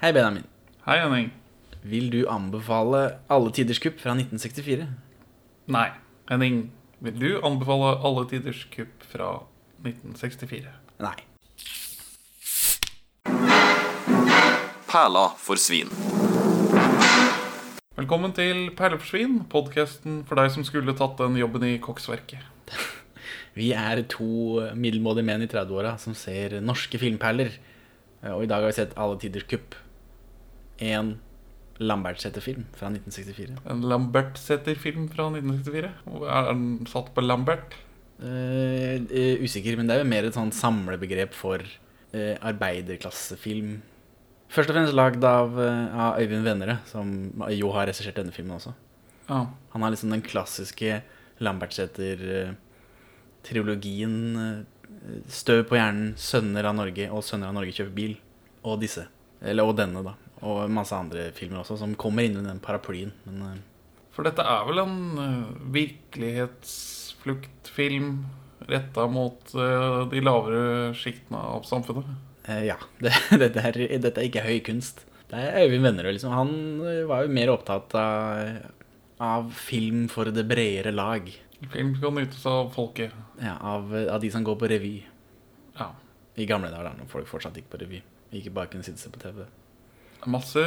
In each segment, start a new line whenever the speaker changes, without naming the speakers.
Hei, Benjamin.
Hei, Henning.
Vil du anbefale Alle tiders kupp fra 1964?
Nei. Henning, vil du anbefale Alle tiders kupp fra 1964?
Nei.
Perla for svin.
Velkommen til Perle for svin, podkasten for deg som skulle tatt den jobben i koksverket.
Vi er to middelmådige menn i 30-åra som ser norske filmperler. Og i dag har vi sett Alle tiders kupp. En Lambertseter-film fra 1964.
En Lambert-setter-film fra 1964. Er den satt på Lambert?
Uh, uh, usikker, men det er jo mer et sånt samlebegrep for uh, arbeiderklassefilm. Først og fremst lagd av, av Øyvind Vennerød, som jo har regissert denne filmen også.
Ah.
Han har liksom den klassiske Lambertseter-trilogien. Støv på hjernen, 'Sønner av Norge' og 'Sønner av Norge kjøper bil'. Og disse. Eller, og denne, da. Og masse andre filmer også, som kommer inn under den paraplyen. Men eh,
For dette er vel en uh, virkelighetsfluktfilm retta mot eh, de lavere sjiktene av samfunnet.
eh, ja. Det, dette, er, dette er ikke høy kunst. Det er Øyvind Vennerød, liksom. Han eh, var jo mer opptatt av, av film for det bredere lag.
Film skal nytes av folket.
Ja, av, av de som går på revy.
Ja.
I gamle dager, da, folk fortsatt gikk på revy. Ikke bare kunne sitte seg på TV.
Masse,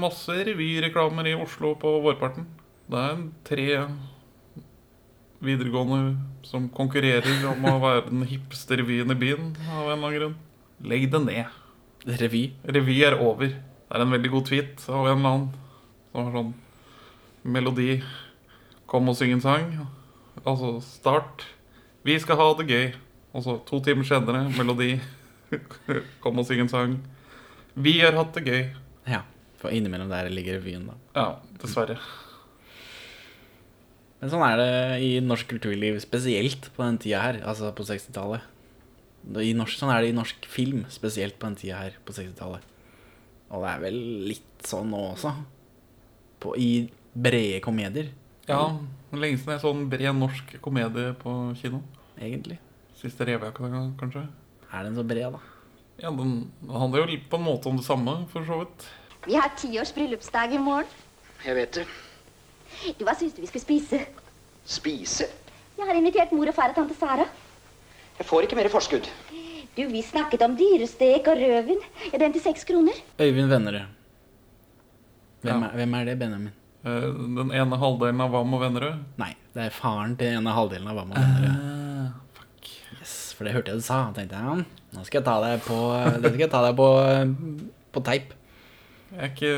masse revyreklamer i Oslo på vårparten. Det er tre videregående som konkurrerer om å være den hippeste revyen i byen. av en eller annen grunn. Legg det ned.
Revy.
Revy er over. Det er en veldig god tweet av en eller annen som har sånn melodi. Kom og syng en sang. Altså start. Vi skal ha det gøy. Og så to timer senere, melodi. Kom og syng en sang. Vi har hatt det gøy.
Ja. For innimellom der ligger revyen, da.
Ja, dessverre.
Men sånn er det i norsk kulturliv, spesielt på den tida her, altså på 60-tallet. Sånn er det i norsk film, spesielt på den tida her på 60-tallet. Og det er vel litt sånn nå også. På, I brede komedier,
Ja, lenge siden jeg så en bred norsk komedie på kino.
egentlig.
Siste revejakka, kanskje.
Er den så bred, da?
Ja, den handler jo på en måte om det samme, for så vidt.
Vi har tiårs bryllupsdag i morgen.
Jeg vet det.
Du, Hva syns du vi skulle spise?
Spise?
Jeg har invitert mor og far og tante Sara.
Jeg får ikke mer forskudd.
Du, Vi snakket om dyrestek og rødvin. Ja, Den til seks kroner.
Øyvind Vennerød. Hvem,
Ja.
er, hvem er det, Benjamin?
Eh, Den ene halvdelen av Vam og Vennerød.
Nei, det er faren til en av halvdelen av Hva med Vennerød.
Ah, fuck.
Yes, for det hørte jeg du sa. tenkte jeg, nå skal jeg ta deg på, det skal jeg ta deg på, på teip.
Jeg er ikke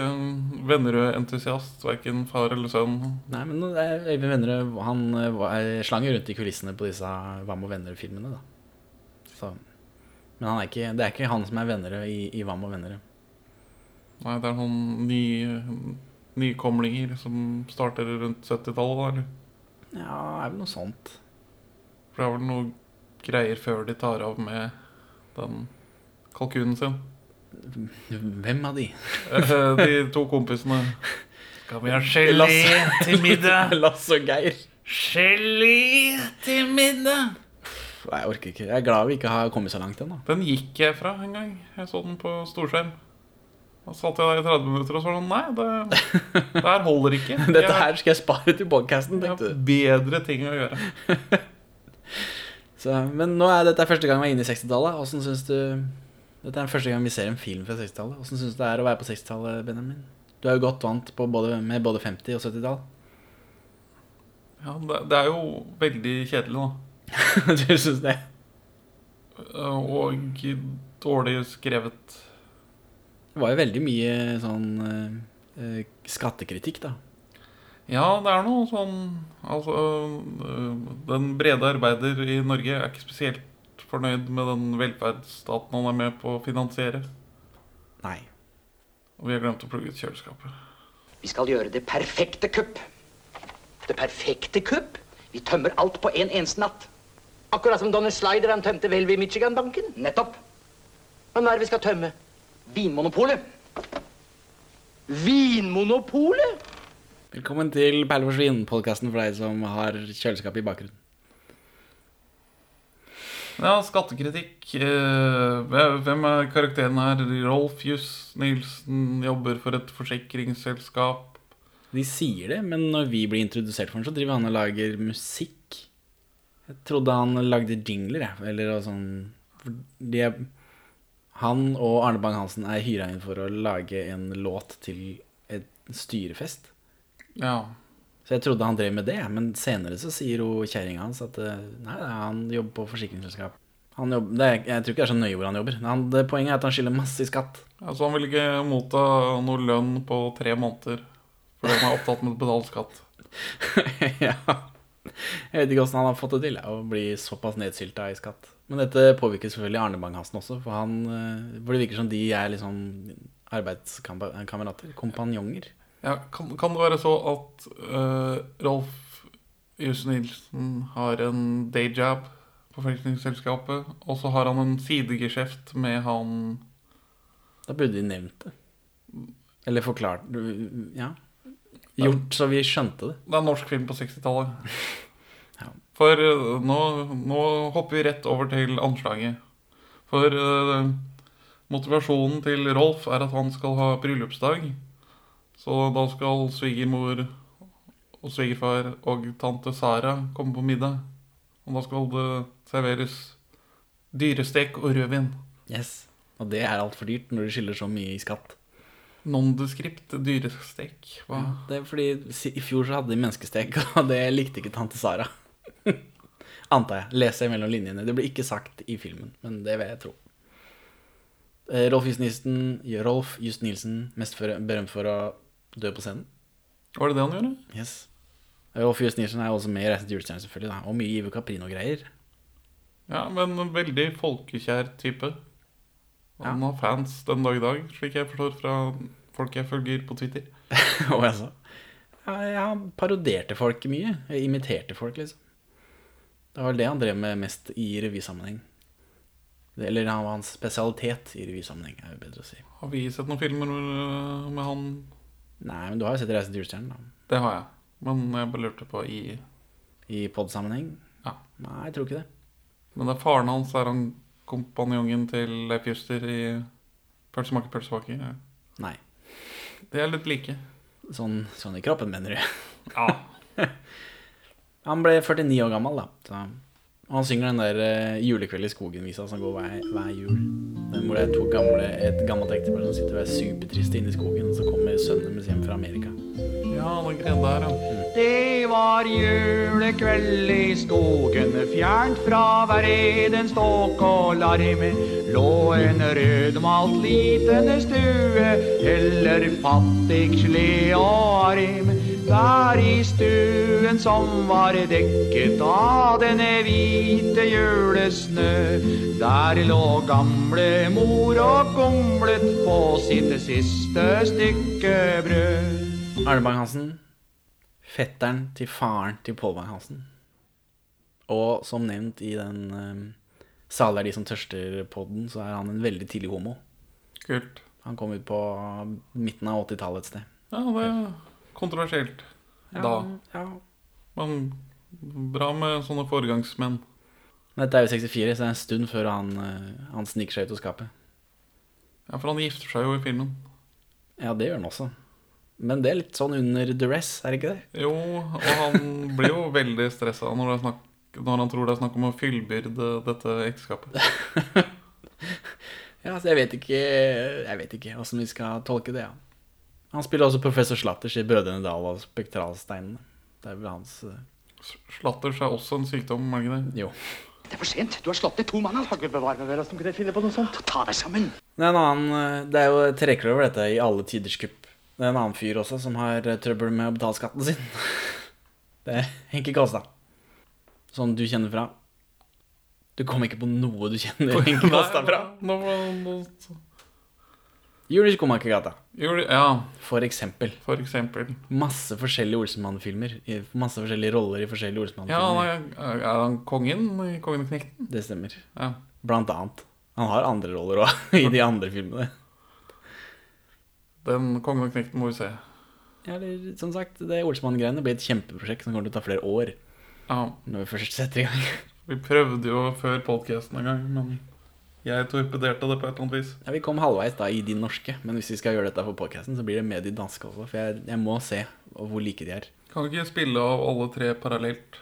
Vennerød-entusiast, verken far eller sønn.
Nei, men er Øyvind Vennerød han eh, slang jo rundt i kulissene på disse Hva med Vennerød-filmene. da. Så, Men han er ikke, det er ikke han som er Vennerød i, i Hva med Vennerød.
Nei, det er noen ny, nykomlinger som starter rundt 70-tallet, da, eller?
Ja, det er vel noe sånt.
For det er vel noe greier før de tar av med den kalkunen sin.
Hvem av de?
Eh, De to kompisene. Skal vi ha gelé til middag?
Lasse og Geir.
Gelé til middag?
Nei, jeg orker ikke. Jeg er glad vi ikke har kommet så langt ennå.
Den gikk jeg fra en gang. Jeg så den på storskjerm. Da satt jeg der i 30 minutter og så sånn Nei, det, det her holder ikke.
Dette her skal jeg spare til podkasten,
Jeg har bedre ting å gjøre.
Så, men nå er dette første gang vi er inne i 60-tallet. Hvordan syns du Dette er første gang vi ser en film fra 60-tallet. Åssen syns du det er å være på 60-tallet, Benjamin? Du er jo godt vant på både, med både 50- og 70-tall.
Ja, det, det er jo veldig kjedelig, da.
du syns det?
Og dårlig skrevet.
Det var jo veldig mye sånn eh, eh, skattekritikk, da.
Ja, det er noe sånn Altså, øh, den brede arbeider i Norge er ikke spesielt fornøyd med den velferdsstaten han er med på å finansiere.
Nei.
Og vi har glemt å plugge ut kjøleskapet.
Vi skal gjøre det perfekte kupp. Det perfekte kupp? Vi tømmer alt på en eneste natt. Akkurat som Donner Slider han tømte Velvi Michigan-banken. Nettopp. Men hva er det vi skal tømme? Vinmonopolet. Vinmonopolet?
Velkommen til Perle for svin, podkasten for deg som har kjøleskap i bakgrunnen.
Ja, skattekritikk. Eh, hvem- er karakteren her? Rolf Juss Nilsen jobber for et forsikringsselskap.
De sier det, men når vi blir introdusert for ham, så driver han og lager musikk. Jeg trodde han lagde jingler, jeg. Eller noe sånn de Han og Arne Bang-Hansen er hyra inn for å lage en låt til et styrefest.
Ja.
Så jeg trodde han drev med det, men senere så sier jo kjerringa hans at eh, nei, han jobber på forsikringsselskap. Han jobber, er, jeg tror ikke det er så nøye hvor han jobber. Han, det Poenget er at han skylder masse i skatt.
Altså, han vil ikke motta noe lønn på tre måneder. Fordi han er opptatt med å betale skatt.
ja. Jeg vet ikke åssen han har fått det til, å bli såpass nedsylta i skatt. Men dette påvirker selvfølgelig Arne Bang-Hansen også, for, han, eh, for det virker som de er liksom arbeidskamerater. Kompanjonger.
Ja, kan, kan det være så at uh, Rolf Jussen Nilsen har en dayjob på forsikringsselskapet, og så har han en sidegeskjeft med han
Da burde de nevnt det. Eller forklart Ja. Gjort så vi skjønte det.
Det er en norsk film på 60-tallet.
Ja.
For eh, nå, nå hopper vi rett over til anslaget. For uh, motivasjonen til Rolf er at han skal ha bryllupsdag. Så da skal svigermor og svigerfar og tante Sara komme på middag. Og da skal det serveres dyrestek og rødvin.
Yes. Og det er altfor dyrt når du skylder så mye i skatt.
Nondescript dyrestek. Hva?
Det er fordi i fjor så hadde de menneskestek, og det likte ikke tante Sara. Antar jeg. Leser jeg mellom linjene. Det blir ikke sagt i filmen, men det vil jeg tro. Eh, Rolf Just Nilsen, Rolf Just Nilsen mest berømt for å dø på scenen.
Var det det han gjorde?
Yes. Og Fjus Nilsen er også med i Reisen til julestjernen, selvfølgelig. Da. Og mye Ivo Caprino-greier.
Ja, men en veldig folkekjær type. Han har fans den dag i dag, slik jeg forstår fra folk jeg følger på Twitter.
Og jeg sa ja, Jeg parodierte folk mye. Jeg imiterte folk, liksom. Det var vel det han drev med mest i revysammenheng. Eller han var hans spesialitet i revysammenheng, er jo bedre å si.
Har vi sett noen filmer øh, med han?
Nei, men du har jo sett Reisen til julestjernen, da.
Det har jeg. Men jeg bare lurte på i
I pod-sammenheng?
Ja.
Nei, jeg tror ikke det.
Men det er faren hans, er han kompanjongen til Leif Juster i Pølsemaker, pølsebaker? Ja.
Nei.
De er litt like.
Sånn, sånn i kroppen, mener du?
Ja.
Han ble 49 år gammel, da. Så. Og han synger den der eh, 'Julekveld i skogen'-visa som går hver, hver jul. Den hvor det er to gamle, et gammelt ektepar som sitter og er supertriste inne i skogen, og så kommer sønnen deres hjem fra Amerika.
Ja, den greia der, ja.
Det var julekveld i skogen, fjernt fra hver eden ståk og larm. Lå en rødmalt liten stue, eller fattig sled og arm. Der i stuen som var dekket av denne hvite julesnø, der lå gamle mor og gomlet på sitt siste stykke brød.
Arne Bang-Hansen, fetteren til faren til Pål Bang-Hansen. Og som nevnt i den um, 'Salig er de som tørster'-podden, så er han en veldig tidlig homo.
Kult.
Han kom ut på midten av 80-tallet et sted.
Ja, det er kontroversielt da.
ja.
Men bra med sånne foregangsmenn.
Men dette er jo 64, så det er en stund før han, eh, han sniker seg ut av skapet.
Ja, for han gifter seg jo i filmen.
Ja, det gjør han også. Men det er litt sånn under duress, er det ikke det?
Jo, og han blir jo veldig stressa når, snakk- når han tror det er snakk om å fyllbyrde dette ekteskapet.
Ja, så jeg vet ikke Jeg vet ikke åssen vi skal tolke det. Ja. Han spiller også professor Slatters i Brødrene Dal og Spektralsteinene. Det er vel hans uh...
Slatters er også en sykdom, er det ikke det?
Jo.
Det er for sent. Du har slått ned to mann. Gud bevare meg, Vera, som kunne finne på noe sånt. Ta deg sammen.
Det er en annen eh, Det er jo trekløver, dette, i alle tiders kupp. Det er en annen fyr også som har eh, trøbbel med å betale skatten sin. Det er Henki Kolstad. Sånn du kjenner fra. Du kom ikke på noe du kjenner Henki Kolstad fra?
Nå, nå,
Jul
jo, ja,
for eksempel.
for eksempel.
Masse forskjellige Olsenmann-filmer. Masse forskjellige roller i forskjellige
Ja,
Olsenmann-filmer.
han er, er han kongen i Kongen og Knekten?
Det stemmer.
Ja.
Blant annet. Han har andre roller òg, i de andre filmene.
Den Kongen og Knekten må vi se.
Ja, eller som sagt, det Olsenmann-greiene blir et kjempeprosjekt som kommer til å ta flere år.
Ja,
Når vi først setter i gang.
Vi prøvde jo før podcasten en gang, men jeg torpederte det på et eller annet vis.
Ja, Vi kom halvveis da i de norske, men hvis vi skal gjøre dette for podcasten, så blir det med de danske også. For jeg, jeg må se hvor like de er.
Kan du ikke spille av alle tre parallelt?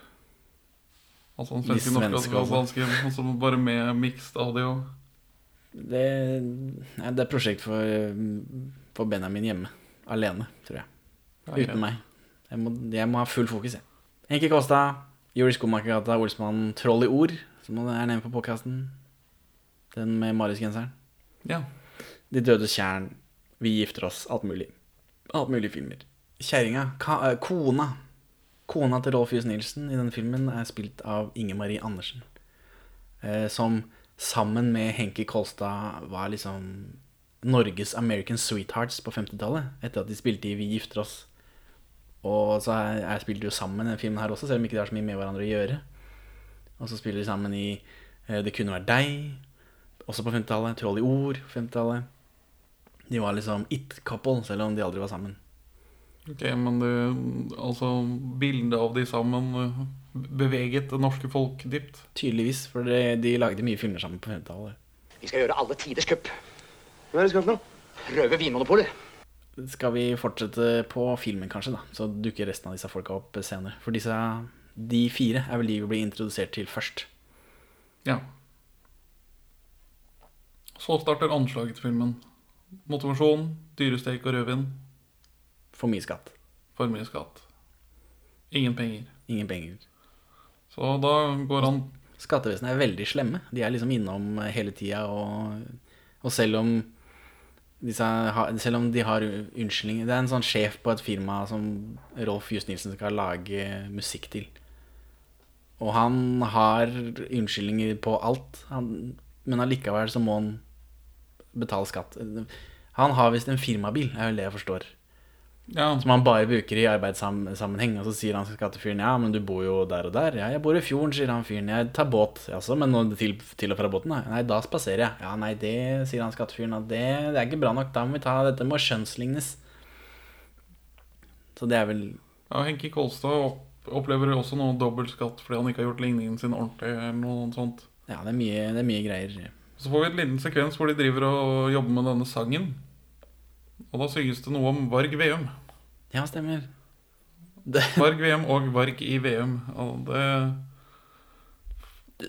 Altså den
De
svenske, norske og danske, og så bare med mixed audio.
Det, ja, det er prosjekt for, for Benjamin hjemme. Alene, tror jeg.
Ja,
Uten meg. Jeg må, jeg må ha full fokus, jeg. Henki Kosta, Juri Skomakergata, Olsmann, Troll i ord, som er nevnt på podkasten. Den med Marius-genseren.
Ja.
De dødes tjern, Vi gifter oss, alt mulig. Alt mulig filmer. Kjerringa, eh, kona Kona til Rolf Jus Nilsen i den filmen er spilt av Inger Marie Andersen. Eh, som sammen med Henki Kolstad var liksom Norges American Sweethearts på 50-tallet. Etter at de spilte i Vi gifter oss. Og så er, er spilte de jo sammen i denne filmen her også, selv om ikke de har så mye med hverandre å gjøre. Og så spiller de sammen i eh, Det kunne vært deg, også på 50-tallet. Troll i ord på 50-tallet. De var liksom it-couple, selv om de aldri var sammen.
Ok, men det, altså bildet av de sammen eh, beveget det norske folk dypt.
Tydeligvis, for de, de lagde mye filmer sammen på 50-tallet.
Vi skal gjøre alle tiders kupp. Hva er det skal for noe? Røve Vinmonopolet.
Skal vi fortsette på filmen, kanskje, da? Så dukker resten av disse folka opp senere. For disse, de fire er vel de vi blir introdusert til først.
Ja. Så starter anslaget til filmen. Motivasjon, dyresteik og rødvin.
For mye skatt.
For mye skatt. Ingen penger.
Ingen penger.
Så da går han
Skattevesenet er veldig slemme. De er liksom innom hele tida, og, og selv om har- selv om de har unnskyldning Det er en sånn sjef på et firma som Rolf Just Nilsen skal lage musikk til. Og han har unnskyldninger på alt, han, men allikevel så må han betale skatt. Han har visst en firmabil, er vel det jeg forstår.
Ja,
Som han bare bruker i arbeidssammenheng. Og så sier han skattefyren ja, men du bor jo der og der. Ja, jeg bor i fjorden, sier han fyren. Jeg tar båt. Jaså, men til, til og fra båten, da? Nei, da spaserer jeg. Ja, nei, det sier han skattefyren. At det, det er ikke bra nok. Da må vi ta dette må skjønnslignes. Så det er vel
ja Henki Kolstad opp, opplever også noe dobbeltskatt fordi han ikke har gjort ligningen sin ordentlig. eller noe sånt.
Ja, det er mye, det er mye greier.
Så får vi en liten sekvens hvor de driver og jobber med denne sangen. Og da synges det noe om Varg Veum.
Ja, stemmer. Det,
Varg Veum og Varg i Veum. Og det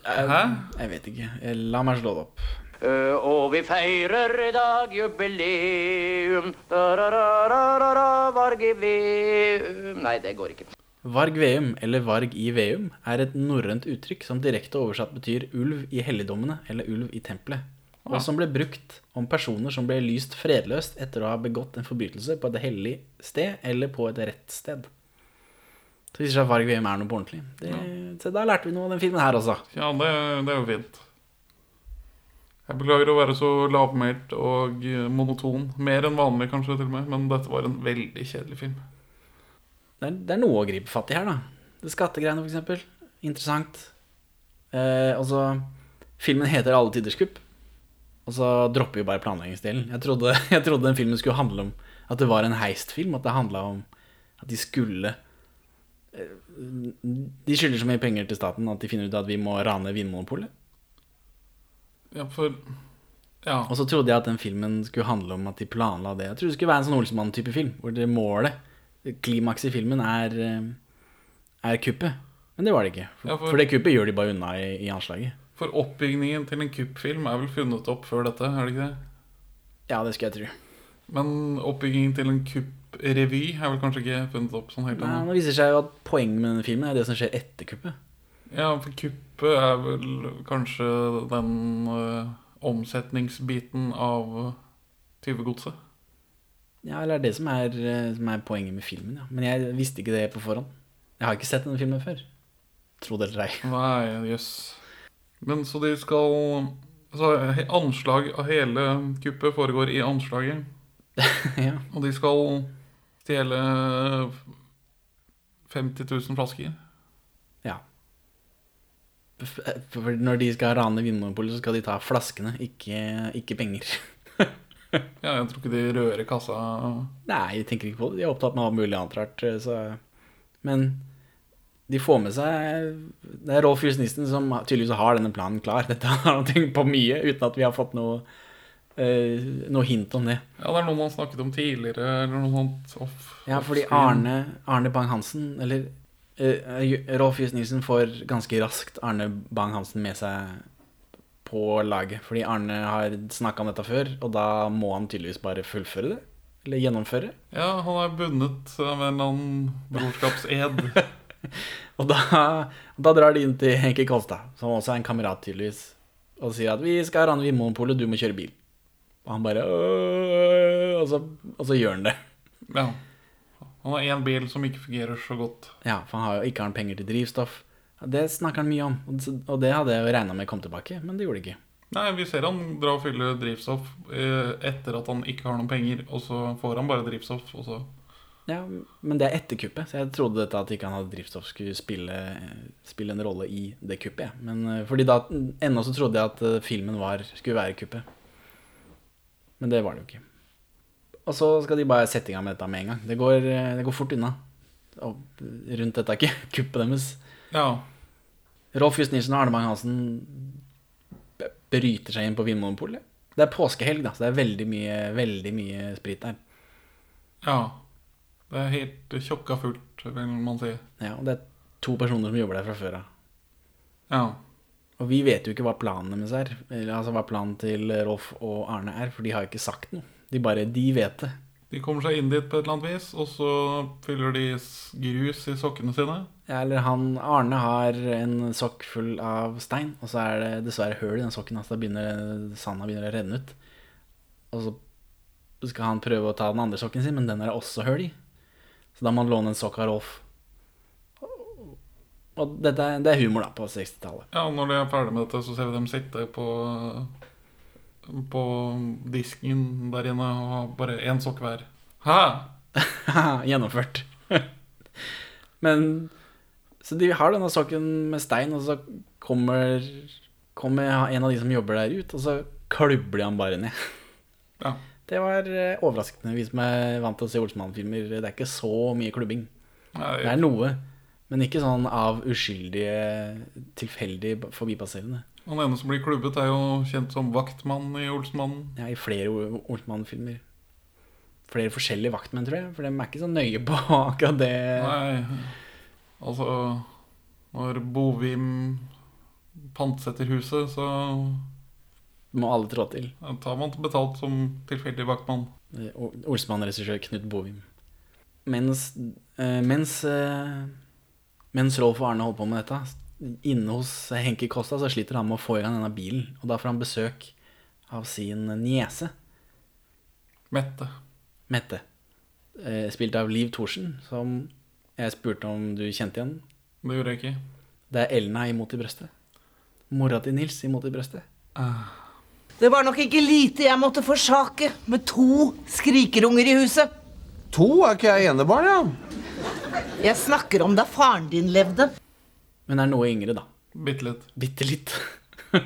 Hæ?
jeg vet ikke. La meg slå det opp.
Uh, og vi feirer i dag jubileum Da-da-da-da-da, Varg i Veum Nei, det går ikke.
Varg Veum, eller Varg i Veum, er et norrønt uttrykk som direkte oversatt betyr ulv i helligdommene eller ulv i tempelet, og som ble brukt om personer som ble lyst fredløst etter å ha begått en forbrytelse på et hellig sted eller på et rett sted. Så viser det seg at Varg Veum er noe på ordentlig. Det, Så da lærte vi noe av den filmen her også.
Ja, det, det er jo fint. Jeg beklager å være så lavmælt og eh, monoton. Mer enn vanlig, kanskje, til og med. Men dette var en veldig kjedelig film.
Det er, det er noe å gripe fatt i her, da. Det skattegreiene, eksempel. Interessant. Eh, altså, filmen heter 'Alle tiders kupp', og så dropper vi bare planleggingsdelen. Jeg trodde, jeg trodde den filmen skulle handle om at det var en heistfilm, at det handla om at de skulle eh, De skylder så mye penger til staten at de finner ut at vi må rane Vinmonopolet.
Ja, for Ja.
Og så trodde jeg at den filmen skulle handle om at de planla det. Jeg trodde det skulle være en sånn Olsenmann-type film, hvor det målet, klimakset i filmen, er, eh, er kuppet. Men det var det ikke. For,
Ja, for-
for det kuppet gjør de bare unna i, i anslaget.
For oppbygningen til en kuppfilm er vel funnet opp før dette, er det ikke det?
Ja, det skal jeg tro.
Men oppbyggingen til en kupprevy er vel kanskje ikke funnet opp sånn helt ennå?
nå viser det seg jo at poenget med denne filmen er det som skjer etter kuppet.
Ja, for kuppet er vel kanskje den uh, omsetningsbiten av tyvegodset.
Ja, eller er det som er, eh, som er poenget med filmen, ja. Men jeg visste ikke det på forhånd. Jeg har ikke sett denne filmen før. Tro det eller ei.
Nei, jøss. Men så de skal Så anslag av hele kuppet foregår i anslaget.
ja.
Og de skal stjele 50 000 flasker.
ja. For når de skal rane Vinmonopolet, så skal de ta flaskene, ikke, ikke penger.
Ja, jeg tror ikke de rører kassa
Nei, jeg tenker ikke på det. De er opptatt med alt mulig annet rart. Så. Men de får med seg Det er Rolf Jusnissen som tydeligvis har denne planen klar. Dette har han tenkt på mye uten at vi har fått noe, eh, noe hint om det.
Ja, det er noe man snakket om tidligere, eller noe sånt. Off,
Ja, fordi. Arne, Arne Bang-Hansen, eller eh, Rolf Jusnissen får ganske raskt Arne Bang-Hansen med seg på laget. Fordi Arne har snakka om dette før, og da må han tydeligvis bare fullføre det. Eller gjennomføre.
Ja, han er bundet av en eller annen brorskapsed.
Og da, da drar de inn til Henki Kolstad, som også er en kamerat tydeligvis, og sier at vi skal ranne Vinmonopolet, du må kjøre bil. Og han bare og så, og så gjør han det.
ja. Han har én bil som ikke fungerer så godt.
Ja, for han har jo ikke har han penger til drivstoff. Det snakker han mye om, og det hadde jeg jo regna med kom tilbake, men det gjorde det ikke.
Nei, vi ser han dra og fylle drivstoff eh, etter at han ikke har noen penger, og så får han bare drivstoff, og så
Ja, Men det er etter kuppet, så jeg trodde dette at ikke han hadde drivstoff skulle spille, spille en rolle i det kuppet. Men eh, fordi da ennå så trodde jeg at eh, filmen var, skulle være kuppet. Men det var det jo ikke. Og så skal de bare sette i gang med dette med en gang. Det går, det går fort unna. Og rundt dette kuppet deres.
Ja.
Rolf Just Nilsen og Arne Bang-Hansen bryter seg inn på Vinmonopolet. Det er påskehelg, da, så det er veldig mye, veldig mye sprit der.
Ja. Det er helt tjokka fullt, vil man si.
Ja, og det er to personer som jobber der fra før av.
Ja.
Og vi vet jo ikke hva planen deres er, altså hva planen til Rolf og Arne er, for de har jo ikke sagt noe. De bare, de vet det.
De kommer seg inn dit på et eller annet vis, og så fyller de grus i sokkene sine.
Ja, eller han, Arne har en sokk full av stein, og så er det dessverre høl i den sokken, altså da begynner sanda begynner å renne ut. Og så skal han prøve å ta den andre sokken sin, men den er det også høl i. Så da må han låne en sokk av Rolf. Og dette det er humor da, på 60-tallet.
Ja, når de er ferdig med dette, så ser vi dem sitte på På disken der inne og ha bare én sokk hver. Ha!
Gjennomført. Men Så de har denne sokken med stein, og så kommer, kommer en av de som jobber der ut, og så klubber de han bare ned.
Ja.
Det var eh, overraskende, vi som er vant til å se Olsmann-filmer. Det er ikke så mye klubbing.
Nei,
Det er noe, men ikke sånn av uskyldige, tilfeldig forbipasserende.
Han ene som blir klubbet, er jo kjent som vaktmann i Olsmannen.
Ja, I flere O- Olsmann-filmer. Flere forskjellige vaktmenn, tror jeg, for de er ikke så nøye på akkurat det.
Nei, altså Når Bovim pantsetter huset, så
Må alle trå til.
tar man betalt som tilfeldig vaktmann.
Eh, O- Olsmann-regissør Knut Bovim. Mens, eh, mens, eh, mens Rolf og Arne holder på med dette, inne hos Henki Kosta, så sliter han med å få i gang denne bilen. Og da får han besøk av sin niese,
Mette.
Mette. Eh, spilt av Liv Thorsen, som jeg spurte om du kjente igjen.
Det gjorde jeg ikke.
Det er Elna i Mot i brøstet. Mora til Nils i Mot i brøstet.
Det var nok ikke lite jeg måtte forsake med to skrikerunger i huset.
To er ikke jeg enebarn, ja.
Jeg snakker om da faren din levde.
Men er noe yngre, da.
Bitte litt.
Bitte litt. og,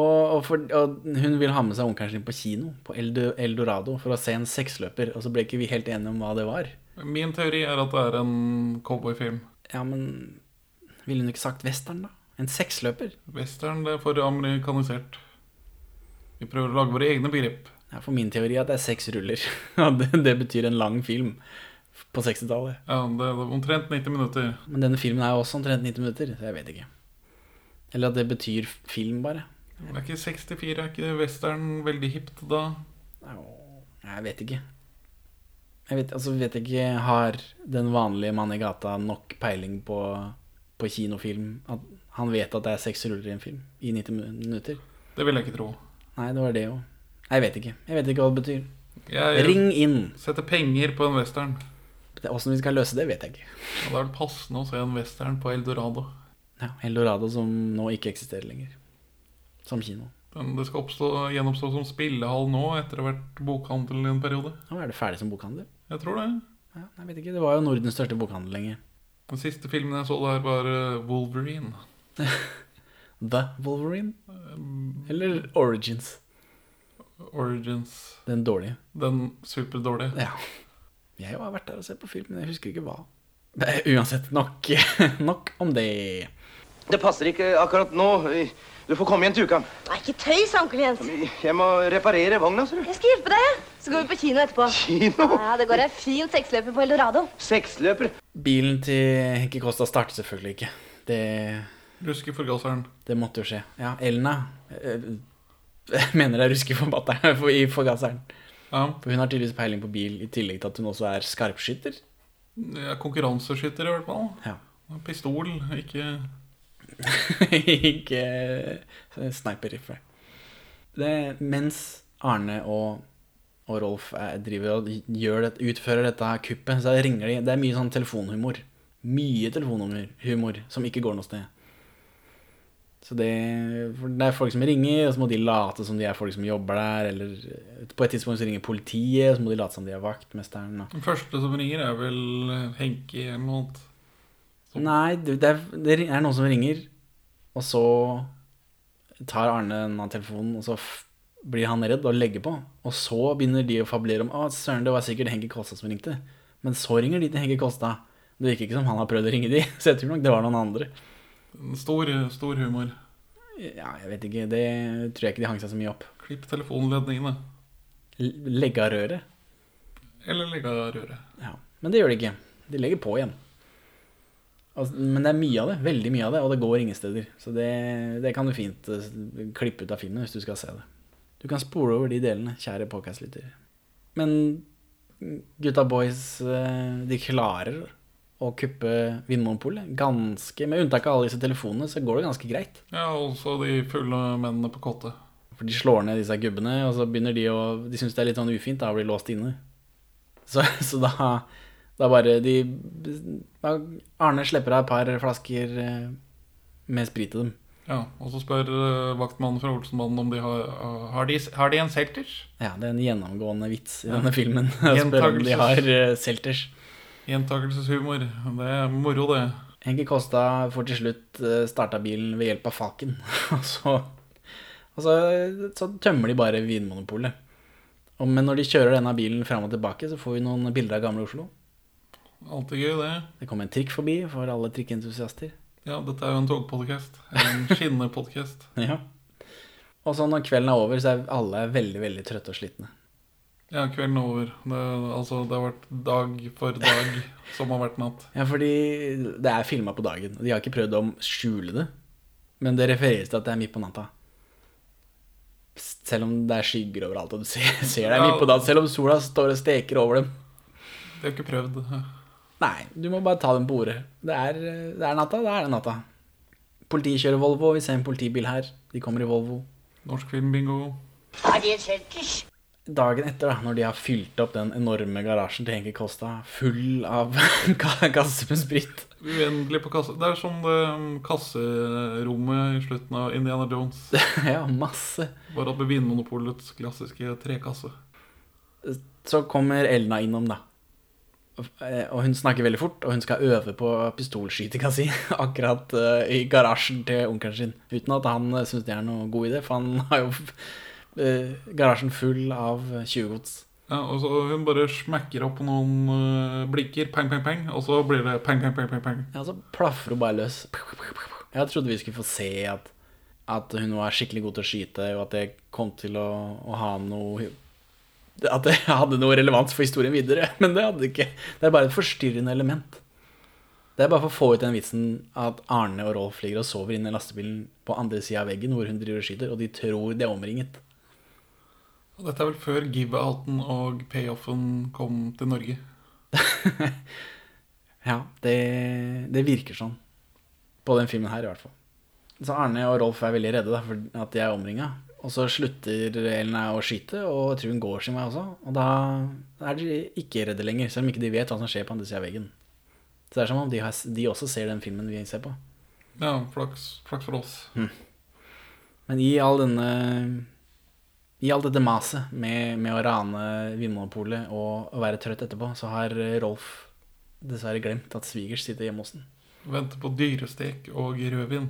og, for, og hun vil ha med seg onkelen sin på kino, på Eldorado, for å se en seksløper. Og så ble ikke vi helt enige om hva det var.
Min teori er at det er en cowboyfilm.
Ja, men ville hun ikke sagt western, da? En seksløper?
Western det er for amerikanisert. Vi prøver å lage våre egne begrep.
Ja, for min teori er at det er seks ruller. Det, det betyr en lang film på 60-tallet.
Ja, det er omtrent 90 minutter.
Men denne filmen er jo også omtrent 90 minutter, så jeg vet ikke. Eller at det betyr film, bare.
Det er ikke 64, er ikke western veldig hipt da?
Jeg vet ikke. Jeg vet, altså, vet ikke Har den vanlige mann i gata nok peiling på, på kinofilm? At han vet at det er seks ruller i en film i 90 minutter?
Det vil jeg ikke tro.
Nei, det var det jo. Jeg vet ikke. Jeg vet ikke hva det betyr.
Jeg
Ring inn!
setter penger på en western.
Åssen vi skal løse det, vet jeg ikke.
Ja, da er det passende å se en western på Eldorado.
Ja, Eldorado som nå ikke eksisterer lenger. Som kino.
Men det skal oppstå, gjenoppstå som spillehall nå, etter å ha vært bokhandel i en periode.
Nå er det ferdig som bokhandel.
Jeg tror det.
Ja, jeg vet ikke, Det var jo Nordens største bokhandel lenge.
Den siste filmen jeg så der, var eh, Wolverine.
The Wolverine? Eller Origins?
Origins.
Den dårlige.
Den superdårlige.
Ja. Jeg har vært der og sett på film, men jeg husker ikke hva. Eh, Uansett, nok, nok om det.
Det passer ikke akkurat nå. Du får komme igjen til uka.
Nei, ikke tøys, onkel Jens.
Jeg må reparere vogna, ser du.
Jeg skal hjelpe deg. Så går vi på kino etterpå.
Kino?
Ja, Det går en fin seksløper på Eldorado.
Seksløper?
Bilen til Henki Kosta starter selvfølgelig ikke. Det,
Ruske forgasseren.
det måtte jo skje. Ja, Elna eh, Jeg mener det er ruske forbatteren for, i forgasseren.
Ja.
For hun har tydeligvis peiling på bil, i tillegg til at hun også er skarpskytter.
Er konkurranseskytter, i hvert fall.
Ja.
Pistol, ikke
ikke eh, sniper-rifle. Mens Arne og, og Rolf er, driver og det, utfører dette kuppet, så ringer de Det er mye sånn telefonhumor. Mye telefonhumor som ikke går noe sted. Så det, det er folk som ringer, og så må de late som de er folk som jobber der. Eller på et tidspunkt så ringer politiet, og så må de late som de er vaktmesteren. Og.
Den første som ringer, er vel Henki eller noe annet.
Nei, det er, det er noen som ringer, og så tar Arne denne telefonen, og så blir han redd og legger på. Og så begynner de å fablere om Å, søren, det var sikkert Henki Kolstad som ringte. Men så ringer de til Henki Kolstad. Det virker ikke som han har prøvd å ringe de, så jeg tror nok det var noen andre.
Stor, stor humor.
Ja, jeg vet ikke, det tror jeg ikke de hang seg så mye opp.
Klipp telefonledningene.
Legge av røret.
Eller legge av røret.
Ja, men det gjør de ikke. De legger på igjen. Altså, men det er mye av det, veldig mye av det, og det går ingen steder. Så det, det kan du fint eh, klippe ut av filmen hvis du skal se det. Du kan spole over de delene, kjære podcastlytter. Men gutta boys, eh, de klarer å kuppe Vinmonopolet. Ganske, med unntak av alle disse telefonene, så går det ganske greit.
Ja, også de fulle mennene på kottet.
For de slår ned disse gubbene, og så begynner de å De syns det er litt sånn ufint da, å bli låst inne. Så, så da Da bare de da Arne slipper av et par flasker eh, med sprit til dem.
Ja, Og så spør eh, vaktmannen fra Olsenmannen om de har Har de, har de en Selters?
Ja, det er en gjennomgående vits i denne filmen. spør om de har eh, selters.
Gjentakelseshumor. Det er moro, det.
Henki Kosta får til slutt eh, starta bilen ved hjelp av Falken. og så, og så, så tømmer de bare Vinmonopolet. Og, men når de kjører denne bilen fram og tilbake, så får vi noen bilder av gamle Oslo.
Alltid gøy, det.
Det kommer en trikk forbi for alle trikkentusiaster.
Ja, dette er jo en togpodcast. En skinnepodcast.
Ja. Og så når kvelden er over, så er alle veldig, veldig trøtte og slitne.
Ja, kvelden er over. Det, altså, det har vært dag for dag som har vært natt.
Ja, fordi det er filma på dagen. De har ikke prøvd å skjule det. Men det refereres til at det er midt på natta. Selv om det er skygger overalt, og du ser, ser det er midt på natta. Selv om sola står og steker over dem.
De har ikke prøvd.
Nei, du må bare ta dem på ordet. Det er, det er natta, da er det natta. Politiet kjører Volvo, vi ser en politibil her. De kommer i Volvo.
Norsk filmbingo.
En selters?
Dagen etter, da, når de har fylt opp den enorme garasjen til Henki Kosta full av ka- kasser med sprit
Uendelig på kasse. Det er som det um, kasserommet i slutten av Indiana Jones.
Ja, masse.
Bare at med Vinmonopolets klassiske trekasse.
Så kommer Elna innom, da. Eh, Og hun snakker veldig fort, og hun skal øve på pistolskytinga si akkurat eh, i garasjen til onkelen sin. Uten at han uh, syns det er noe god idé, for han har jo eh, garasjen full av tjuvgods.
Ja, og så Hun bare smekker opp noen uh, blinker, peng, peng, pang, og så blir det peng, peng, peng. peng, peng.
Ja, så plaffer hun bare løs. Jeg trodde vi skulle få se at, at hun var skikkelig god til å skyte, og at det kom til å, å ha noe At det hadde noe relevans for historien videre. Men det hadde det ikke. Det er bare et forstyrrende element. Det er bare for å få ut den vitsen at Arne og Rolf ligger og sover inne i lastebilen på andre sida av veggen hvor hun driver og skyter, og de tror de er omringet.
Og Dette er vel før give-outen og payoffen kom til Norge.
Ja, det, det virker sånn. På den filmen her, i hvert fall. Så Arne og Rolf er veldig redde da, for at de er omringa. Og så slutter Elna å skyte, og jeg tror hun går sin vei også. Og da er de ikke redde lenger, selv om ikke de vet hva som skjer på andre sida av veggen. Så det er som om de, har, de også ser den filmen vi ser på.
Ja, flaks, flaks for oss.
Men i all denne I alt dette maset med, med å rane Vinmonopolet og være trøtt etterpå, så har Rolf dessverre glemt at svigers sitter hjemme hos den.
Venter på dyrestek og rødvin.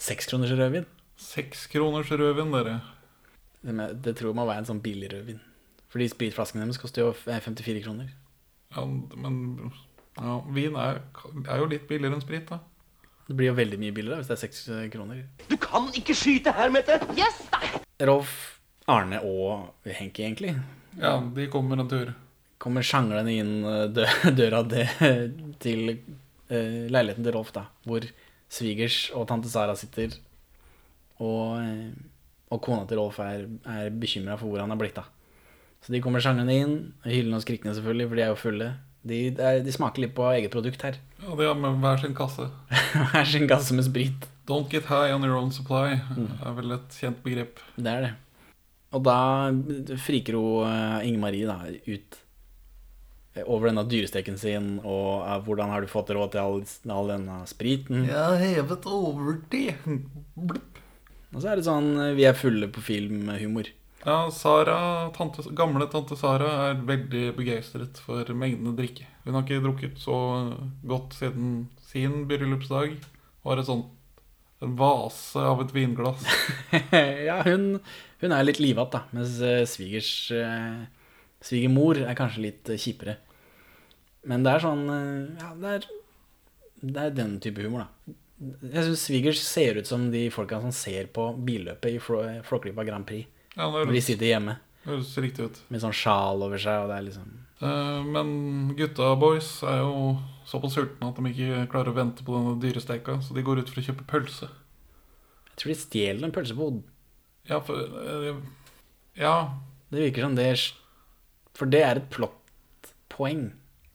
Sekskroners rødvin.
Seks kroners rødvin, dere.
Det, med- det tror jeg må være en sånn billig rødvin. Fordi spritflaskene deres koster jo 54 kroner.
Ja, men Ja, vin er, er jo litt billigere enn sprit, da.
Det blir jo veldig mye billigere hvis det er seks kroner.
Du kan ikke skyte her, Mette!
Yes, da!
Rolf, Arne og Henki, egentlig,
Ja, de kommer en tur.
kommer sjanglende inn eh, dø døra det, til uh, leiligheten til Rolf, da. Hvor svigers og tante Sara sitter, og, eh, og kona til Rolf er, er bekymra for hvor han er blitt av. Så de kommer sjanglende inn, Hyllene og skrikende selvfølgelig, for de er jo fulle. De, de smaker litt på eget produkt her.
Ja, de har med hver sin kasse.
Hver sin kasse med sprit.
Don't get high on your own supply er vel et kjent begrep.
Det er det. Og da friker hun Inge Marie da, ut eh, over denne dyresteken sin, og eh, hvordan har du fått råd til all, all denne spriten?
Jeg har hevet over det.
Og så er det sånn eh, vi er fulle på filmhumor.
Ja, Sara, tante, gamle tante Sara er veldig begeistret for mengdene drikke. Hun har ikke drukket så godt siden sin bryllupsdag. Var et sånt en vase av et vinglass.
ja, hun, hun er litt livatt, da, mens eh, svigers eh, svigermor er kanskje litt eh, kjipere. Men det er sånn Ja, det er, det er den type humor, da. Jeg syns svigers ser ut som de folka som ser på billøpet i Flå- Flåklypa Grand Prix.
Ja,
Når de sitter hjemme
høres riktig ut.
med sånn sjal over seg, og det er liksom
uh, Men gutta boys er jo såpass sultne at de ikke klarer å vente på denne dyresteika, så de går ut for å kjøpe pølse.
Jeg tror de stjeler en pølsebod.
Ja, for eh, Ja.
Det virker som det For det er et plottpoeng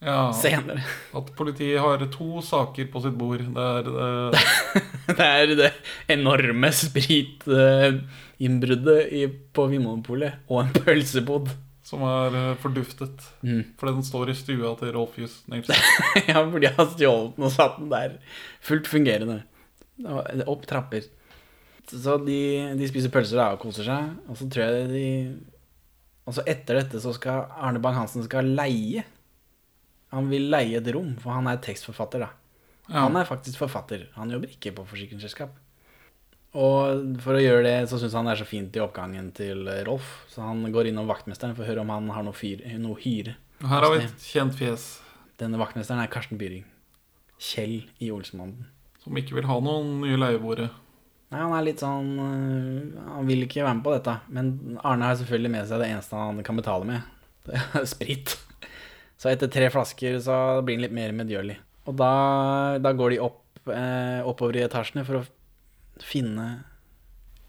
ja
senere.
At politiet har to saker på sitt bord. Det er det,
Det er det enorme spritinnbruddet på Vinmonopolet og en pølsebod.
Som er eh, forduftet.
Mm.
Fordi den står i stua til Rolf Just Nilsen.
ja, fordi jeg har stjålet den og satt den der. Fullt fungerende. Opp trapper. Så de, de spiser pølser da, og koser seg. Og så tror jeg de Og så etter dette så skal Arne Bang-Hansen skal leie. Han vil leie et rom, for han er tekstforfatter, da.
Ja.
Han er faktisk forfatter. Han jobber ikke på forsikringsselskap. Og for å gjøre det så syns han det er så fint i oppgangen til Rolf, så han går innom vaktmesteren for å høre om han har noe, fyr, noe hyre.
Her har vi et kjent fjes
Denne vaktmesteren er Karsten Byring. Kjell i Olsenbanden.
som ikke vil ha noen nye leieboere.
Nei, han er litt sånn øh, Han vil ikke være med på dette. Men Arne har selvfølgelig med seg det eneste han kan betale med. Det er sprit. Så etter tre flasker så blir han litt mer medgjørlig. Og da, da går de opp, eh, oppover i etasjene for å finne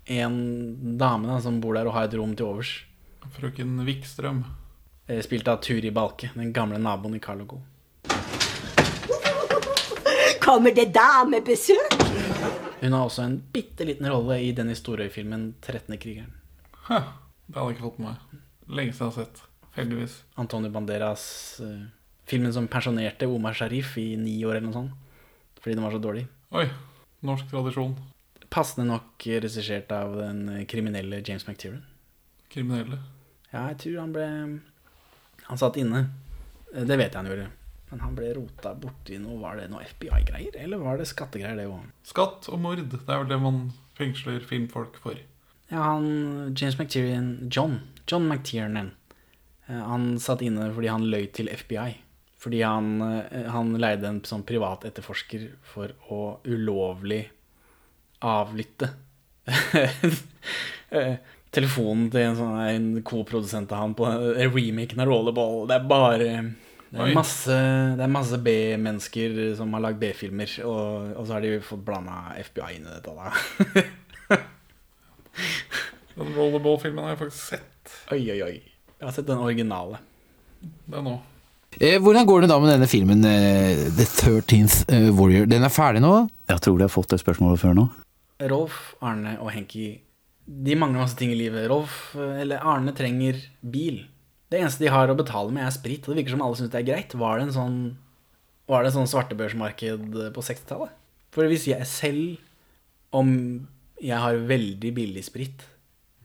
en dame da, som bor der og har et rom til overs.
Frøken Wikstrøm.
Eh, Spilt av Turi Balke, den gamle naboen i Carlogo.
Kommer det damebesøk?
Hun har også en bitte liten rolle i den historiefilmen 13. krigeren.
Hæ, det hadde jeg ikke fått med meg. Lenge siden jeg har sett. Heldigvis.
Antonio Banderas uh, Filmen som pensjonerte Omar Sharif i ni år eller noe sånt. Fordi den var så dårlig.
Oi. Norsk tradisjon.
Passende nok regissert av den kriminelle James McTiernan.
Kriminelle.
Ja, jeg tror han ble Han satt inne. Eh, Det vet jeg han gjorde. Men han ble rota borti noe Var det noe FBI-greier, eller var det skattegreier, det òg?
Skatt og mord. Det er vel det man fengsler filmfolk for.
Ja, han James McTiernan John. John McTiernan. Eh, Han satt inne fordi han løy til FBI. Fordi han, eh, han leide en sånn privat etterforsker for å ulovlig avlytte eh, telefonen til en sånn en co-produsent av han på eh, remaken av Rollerball. Det er bare det er masse, det er masse B-mennesker som har lagd B-filmer, og, og så har de fått blanda FBI inn i dette. da
Den Rollerball-filmen har jeg faktisk sett.
Oi, oi, oi. Jeg har sett den originale.
Den òg.
Eh, hvordan går det da med denne filmen eh, The 13th eh, Warrior? Den er ferdig nå?
Jeg tror de har fått det spørsmålet før nå.
Rolf, Arne og Henki De mangler masse ting i livet. Rolf, eh, eller Arne, trenger bil. Det eneste de har å betale med, er sprit. Og det virker som alle syns det er greit. Var det en sånn Var det en sånn svartebørsmarked på 60-tallet? For hvis jeg selv, om jeg har veldig billig sprit,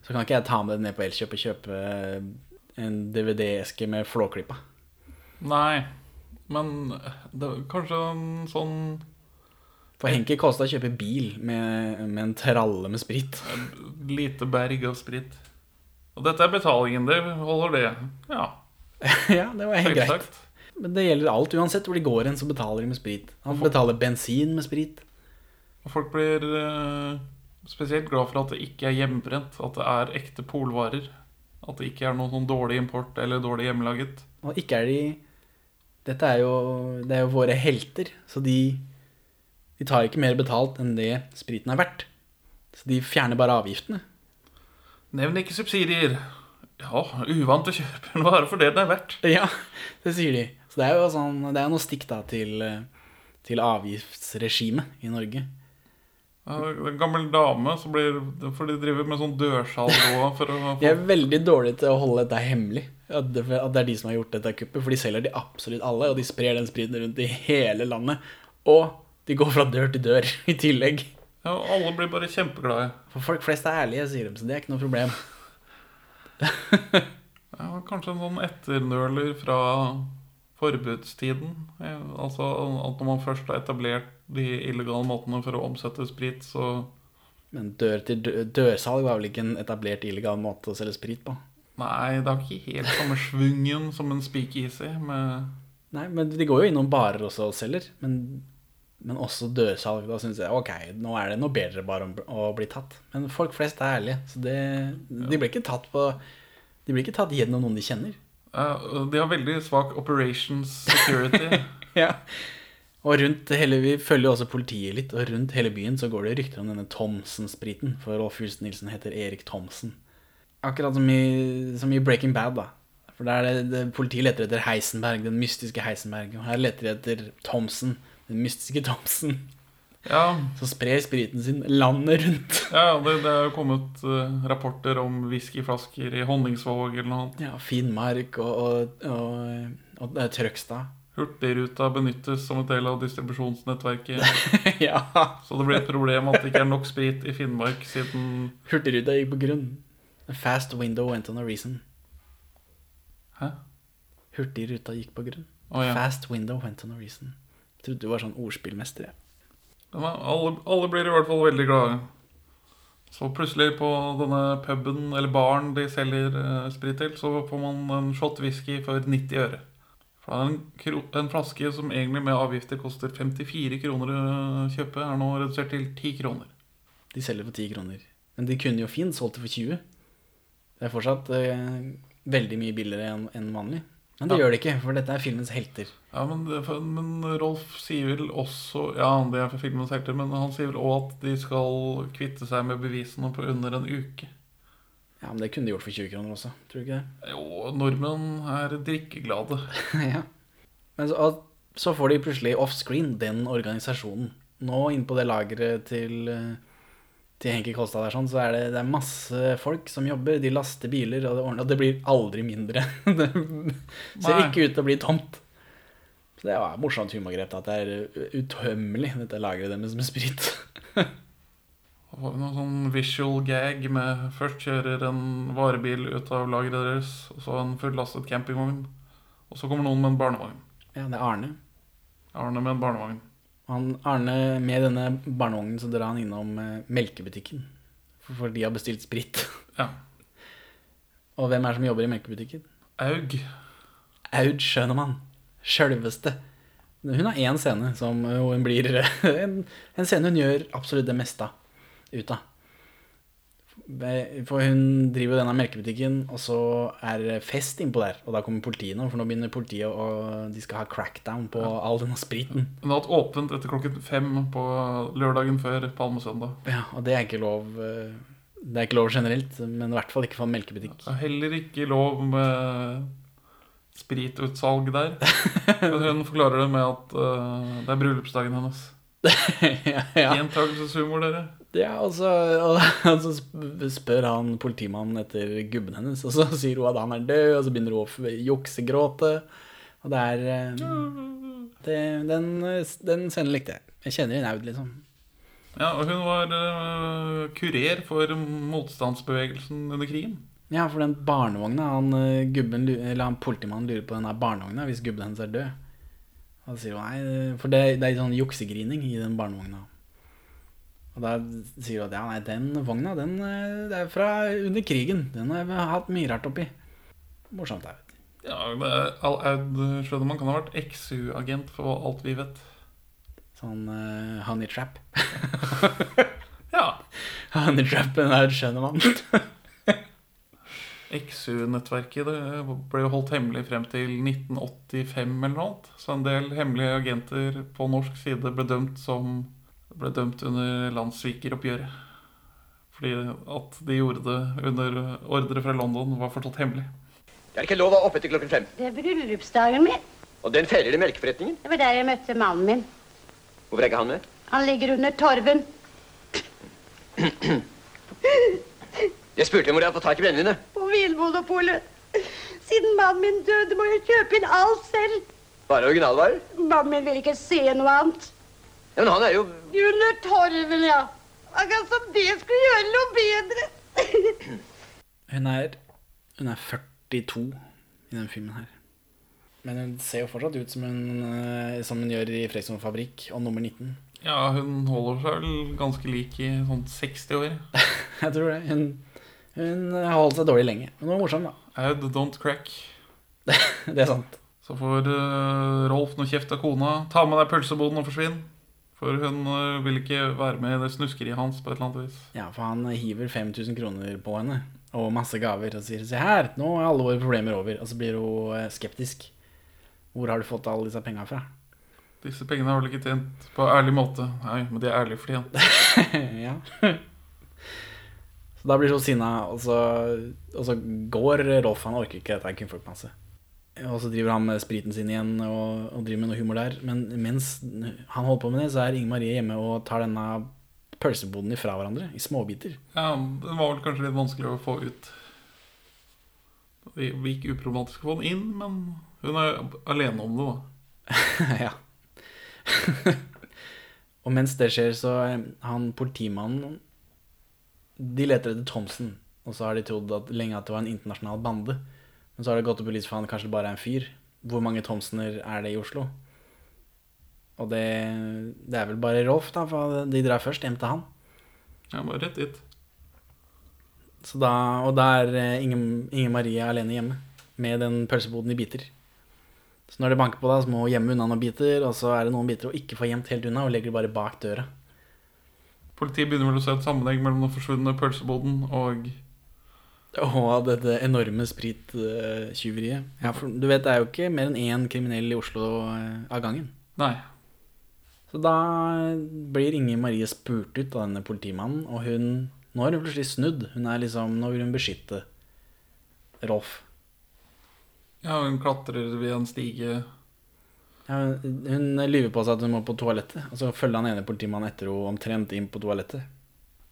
så kan ikke jeg ta med det ned på Elkjøp og kjøpe en DVD-eske med Flåklypa.
Nei, men det kanskje en sånn
For Henki kosta å kjøpe bil med, med en tralle med sprit.
lite berg av sprit. Og dette er betalingen. Det holder det. Ja.
ja, det var helt greit. Men det gjelder alt. Uansett hvor de går hen, så betaler de med sprit. Han betaler bensin med sprit.
Og folk blir uh, spesielt glad for at det ikke er hjemmebrent. At det er ekte polvarer. At det ikke er noe sånn dårlig import eller dårlig hjemmelaget.
Og ikke er de Dette er jo, det er jo våre helter, så de, de tar ikke mer betalt enn det spriten er verdt. Så de fjerner bare avgiftene.
Nevn ikke subsidier. Ja, uvant å kjøpe en vare for det den er verdt.
Ja, det sier de. Så det er jo sånn, det er noe stikk da til, til avgiftsregimet i Norge.
Ja, En gammel dame som blir For de driver med sånn dørsalg òg for å
De er veldig dårlige til å holde dette hemmelig. At det, at det er de som har gjort dette kuppet. For de selger de absolutt alle, og de sprer den spriten rundt i hele landet. Og de går fra dør til dør i tillegg.
Ja, alle blir bare kjempeglade.
For folk flest er ærlige, sier de, så det er ikke noe problem.
Ja, kanskje en sånn etternøler fra forbudstiden. Altså at når man først har etablert de illegale måtene for å omsette sprit, så
Men dør til dø dørsalg var vel ikke en etablert illegal måte å selge sprit på?
Nei, det har ikke helt samme svungen som en speakeasy med
Nei, men de går jo innom barer også og selger. Men, men også dørsalg. Da syns jeg ok, nå er det noe bedre bare å, bli tatt. Men folk flest er ærlige, så det, de blir ikke tatt på De blir ikke tatt gjennom noen de kjenner.
Uh, De har veldig svak operations security.
ja. Og rundt hele, Vi følger også politiet litt, og rundt hele byen så går det rykter om denne Thomsen-spriten. For Rolf Hulsen Nilsen heter Erik Thomsen. Akkurat som i, som i Breaking Bad, da. For der er det, det, Politiet leter etter Heisenberg, den mystiske Heisenberg. Og her leter de etter Thomsen, den mystiske Thomsen.
Ja.
Så sprer spriten sin landet rundt.
Ja, det, det er jo kommet uh, rapporter om whiskyflasker i Honningsvåg eller noe annet.
Ja, Finnmark og, og, og, og, og Trøgstad.
Hurtigruta benyttes som en del av distribusjonsnettverket.
ja.
Så det blir et problem at det ikke er nok sprit i Finnmark siden
Hurtigruta gikk på grunn. A fast window went on a reason.
Hæ?
Hurtigruta gikk på grunn.
Oh, ja.
Fast window went on a reason. Trodde du var sånn ordspillmester.
Ja, alle, alle blir i hvert fall veldig glade. Så plutselig på denne puben eller baren de selger eh, sprit til, så får man en shot whisky for 90 øre. For det er en, en flaske som egentlig med avgifter koster 54 kroner å kjøpe, er nå redusert til 10 kroner.
De selger for 10 kroner. Men de kunne jo fint solgt det for 20. Det er fortsatt eh, veldig mye billigere enn en vanlig. Men det
Ja.
gjør det ikke, for dette er filmens helter.
Ja, men, men Rolf sier vel også Ja, det er for filmens helter, men han sier vel òg at de skal kvitte seg med bevisene på under en uke.
Ja, men det kunne de gjort for 20 kroner også, tror du ikke det?
Jo, nordmenn er drikkeglade.
ja. Men så, så får de plutselig offscreen den organisasjonen. Nå inne på det lageret til, eh, til Henki Kolstad der, sånn, så er det, det er masse folk som jobber. De laster biler, og det, ordner, det blir aldri mindre. det ser
Nei.
ikke ut til å bli tomt. Så det var et morsomt humorgrep. At det er utømmelig, dette lageret deres med sprit.
Får vi noen sånn visual gag med Først kjører en varebil ut av lageret deres, og så en fullastet campingvogn. Og så kommer noen med en barnevogn.
Ja, det er Arne.
Arne med en barnevogn.
Han, Arne, med denne barnevognen så drar han innom eh, melkebutikken. For, for de har bestilt sprit.
Ja.
Og hvem er det som jobber i melkebutikken?
Aug.
Aud Schønemann. Sjølveste. Hun har én scene som hun blir en, en scene hun gjør absolutt det meste ut av. For hun driver jo denne melkebutikken, og så er det fest innpå der. Og da kommer politiet nå, for nå begynner politiet og de skal ha crackdown på all denne spriten.
Hun har hatt åpent etter klokken fem på lørdagen før palmesøndag.
Ja, og det er ikke lov eh, Det er ikke lov generelt, men i hvert fall ikke for en melkebutikk.
Det er heller ikke lov med spritutsalg der. Hun forklarer det med at eh, det er bryllupsdagen hennes.
ja, ja.
Gjentakelseshumor, dere.
Ja, og så, og, så spør han politimannen etter gubben hennes, og så sier hun at han er død, og så begynner hun å juksegråte. Og det er eh, det, den, den scenen likte jeg. Jeg kjenner igjen Aud, liksom.
Ja, og hun var uh, kurer for motstandsbevegelsen under krigen.
Ja, for den barnevogna han, eh, gubben, eller han politimannen lurer på den her barnevogna hvis gubben hennes er død. Og så sier hun nei, for det, det er sånn juksegrining i den barnevogna. Og da sier du at ja, nei, den vogna, den eh, det er fra under krigen. Den har jeg hatt mye rart oppi. Morsomt, jeg vet.
Ja, det er Al Aud Schønemann kan ha vært XU-agent for alt vi vet.
Sånn uh, honey trap.
Ja.
honey trappen er skjønner man.
XU-nettverket ble jo holdt hemmelig frem til 1985 eller noe annet. Så en del hemmelige agenter på norsk side ble dømt som ble dømt under landssvikeroppgjøret. Fordi at de gjorde det under ordre fra London, var fortsatt hemmelig.
Det er ikke lov å være oppe etter klokken fem.
Det er bryllupsdagen min.
Og den feirer i melkeforretningen.
Det var der jeg møtte mannen min.
Hvorfor er ikke han med?
Han ligger under torven.
Jeg spurte hvor jeg hadde fått tak i brennevinet.
På Vinmonopolet. Siden mannen min døde, må jeg kjøpe inn alt selv.
Bare originalvarer.
Mannen min vil ikke se noe annet.
Ja, men han er jo
Under torven, ja. Akkurat som det skulle gjøre noe bedre.
Hun er, hun er 42 i den filmen her. Men hun ser jo fortsatt ut som hun, eh, som hun gjør i Fredriksson Fabrikk og nummer 19.
Ja, hun holder seg vel ganske lik i sånn 60 år.
Jeg tror det. Hun, hun har holdt seg dårlig lenge. Men hun var morsom, da.
Aud don't crack.
Det er sant.
Så får uh, Rolf noe kjeft av kona. Ta med deg pølseboden og forsvinn. For hun eh, vil ikke være med i det snuskeriet hans på et eller annet vis.
Ja, for han hiver 5000 kroner på henne og masse gaver og sier 'se her, nå er alle våre problemer over'. Og så blir hun eh, skeptisk. Hvor har du fått alle disse penga fra?
Disse pengene har du ikke tjent på ærlig måte. Nei, men de er ærlig fortjent.
ja. Så da blir hun sinna, og så, og så går Rolf. Han orker ikke dette kvinnfolkmasse. Og så driver han med spriten sin igjen og, og driver med noe humor der. Men mens han holder på med det, så er Inger Marie hjemme og tar denne pølseboden ifra hverandre i småbiter.
Ja, Den var vel kanskje litt vanskelig å få ut. Det gikk uproblematisk å få den inn, men hun er alene om det, da.
ja. og mens det skjer, så han politimannen De leter etter Thomsen. Og så har de trodd at, lenge at det var en internasjonal bande. Men så har det gått opp i lys for han kanskje bare er en fyr. Hvor mange Thomsener er det i Oslo? Og det, det er vel bare Rolf, da, for de drar først hjem til han.
Ja, bare rett dit.
Så da, og da er Inge, Inger, Inger Marie alene hjemme med den pølseboden i biter. Så når det banker på, da, så må hun gjemme unna noen biter, og så er det noen biter hun ikke får gjemt helt unna, og legger det bare bak døra.
Politiet begynner vel å se et sammenheng mellom den forsvunne pølseboden og
Og dette enorme sprittyveriet. Ja, for du vet, det er jo ikke mer enn én kriminell i Oslo eh, av gangen.
Nei.
Så da blir Inger Marie spurt ut av denne politimannen, og hun Nå har hun plutselig snudd. Hun er liksom, Nå vil hun beskytte Rolf.
Ja, hun klatrer ved en stige.
Ja, hun hun lyver på seg at hun må på toalettet, og så følger han ene politimannen etter henne omtrent inn på toalettet.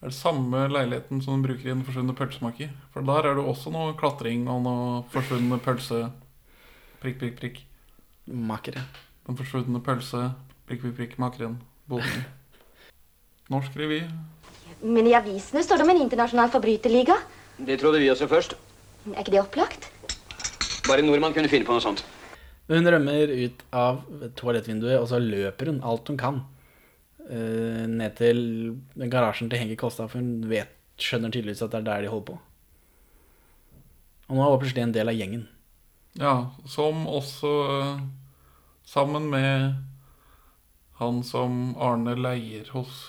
Er det samme leiligheten som du bruker i Den forsvunne pølsemaker. For der er det også noe klatring og noe forsvunne pølse Prikk, prikk, prikk.
Makere.
Den forsvunne pølse Prikk, prikk, prikk, makeren. Boden. Norsk revy.
Men i avisene står det om en internasjonal forbryterliga.
Det trodde vi også først.
Er ikke det opplagt?
Bare en nordmann kunne finne på noe sånt.
Hun rømmer ut av toalettvinduet, og så løper hun alt hun kan. Eh, ned til garasjen til Henki Kolstad, for hun vet, skjønner tydeligvis at det er der de holder på. Og nå er hun plutselig en del av gjengen.
Ja, som også uh, sammen med han som Arne leier hos.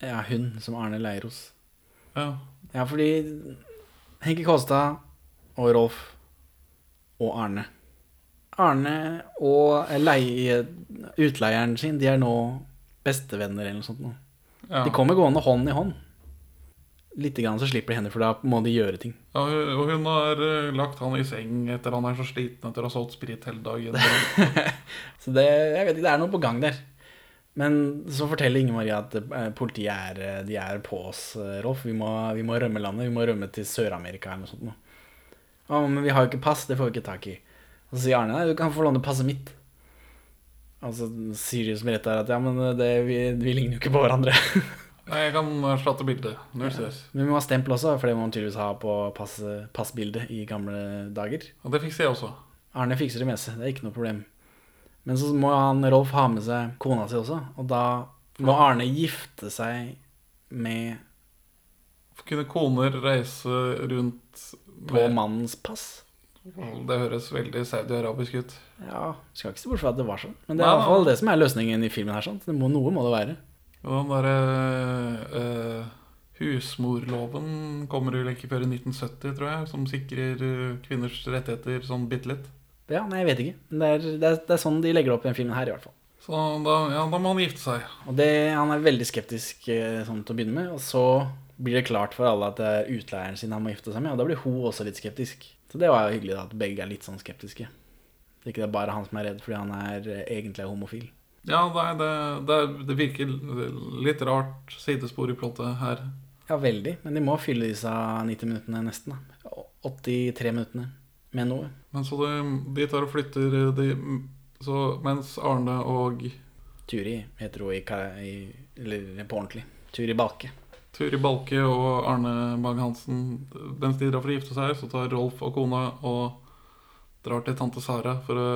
Ja, hun som Arne leier hos.
Ja.
Ja, fordi Henki Kolstad og Rolf og Arne Arne og leie, utleieren sin, de er nå bestevenner eller noe sånt.
Ja.
De kommer gående hånd i hånd. Litt grann så slipper de henne, for da må de gjøre ting.
Ja, og hun har eh, lagt han i seng etter han er så sliten etter å ha solgt sprit hele dagen.
Så det, jeg vet ikke, det er noe på gang der. Men så forteller Inger Marie at eh, politiet er, eh, de er på oss, Rolf. Vi må, vi må rømme landet. Vi må rømme til Sør-Amerika eller noe sånt. Å, men vi har jo ikke pass. Det får vi ikke tak i. Og så sier Arne nei, du kan få låne passet mitt. Og så sier de som rett er at ja, men det, vi, vi ligner jo ikke på hverandre.
Nei, jeg kan erstatte bildet. Null stress.
Men vi må ha stempel også, for det må man tydeligvis ha på pass, passbildet i gamle dager.
Og det fikser jeg også.
Arne fikser det meste, det er ikke noe problem. Men så må han Rolf ha med seg kona si også, og da må Arne gifte seg med
Kunne koner reise rundt
på mannens pass.
Det høres veldig saudi-arabisk ut.
Ja, skal ikke se bort fra at det var sånn. Men det er
Nei,
i hvert fall det som er løsningen i filmen her. sånn. Det må, noe må det være.
Og den derre eh, husmorloven kommer vel ikke før i 1970, tror jeg, som sikrer eh, kvinners rettigheter sånn bitte litt.
Ja, nei, jeg vet ikke. Men det er, det, er, det er sånn de legger opp i den filmen her, i hvert fall.
Så da, ja, da må han gifte seg.
Og det, Han er veldig skeptisk sånn til å begynne med, og så blir det klart for alle at det er utleieren sin han må gifte seg med, og da blir hun også litt skeptisk. Så det var jo hyggelig da, at begge er litt sånn skeptiske. Så ikke det er bare han som er redd fordi han er eh, egentlig er homofil.
Ja, nei, det, det, det virker litt rart sidespor i plottet her.
Ja, veldig. Men de må fylle disse 90 minuttene nesten. da. 83 minuttene med noe.
Men så de, de tar og flytter eh, de, Så mens Arne og
Turi heter hun i, i Eller på ordentlig. Turi Balke.
Turi Balke og Arne Bang-Hansen Mens de drar for å gifte seg, så tar Rolf og kona og drar til tante Sara for å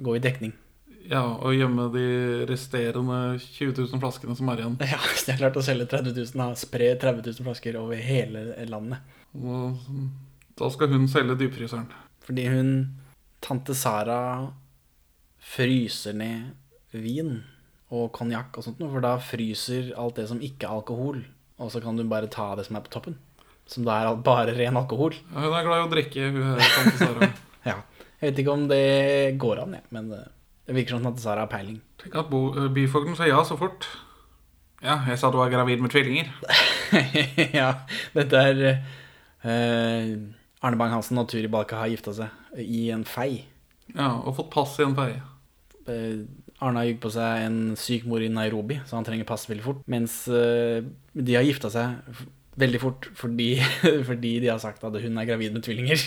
Gå i dekning.
Ja, og gjemme de resterende 20 000 flaskene som er igjen.
Ja, Hvis de har klart å selge 30 000, da, spre 30 000 flasker over hele landet.
Og da skal hun selge dypfryseren.
Fordi hun, tante Sara, fryser ned vin og konjakk og sånt noe, for da fryser alt det som ikke er alkohol, og så kan du bare ta det som er på toppen. Som da er bare ren alkohol.
Ja, hun er glad i å drikke, hun tante Sara.
Ja. Jeg vet ikke om det går an, jeg, men eh, det virker som tante Sara har peiling.
Tenk at eh, byfogden sa ja så fort. Ja, jeg sa du var gravid med tvillinger.
ja, dette er eh, Arne Bang-Hansen og Turi Balka har gifta seg i en fei.
Ja, og fått pass i en fei.
Eh, Arne har jugd på seg en syk mor i Nairobi, så han trenger pass veldig fort. Mens eh, de har gifta seg veldig fort fordi, fordi de har sagt at hun er gravid med tvillinger.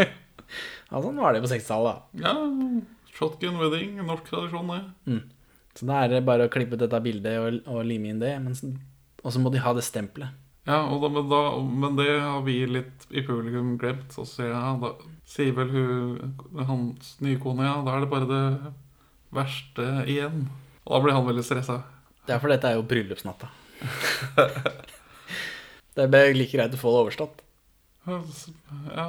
ja, sånn var det på 60-tallet, da.
Ja, shotgun wedding, norsk tradisjon, det.
Mm. Så da er det bare å klippe ut dette bildet og, og lime inn det. Og så må de ha det stempelet.
Ja, og da, men, da, men det har vi litt i publikum glemt. Så sier, jeg, da, sier vel hun, hans nye kone, ja, da er det bare det verste igjen. Og da blir han veldig stressa.
Det er for dette er jo bryllupsnatta. det er like greit å få det overstått.
Ja,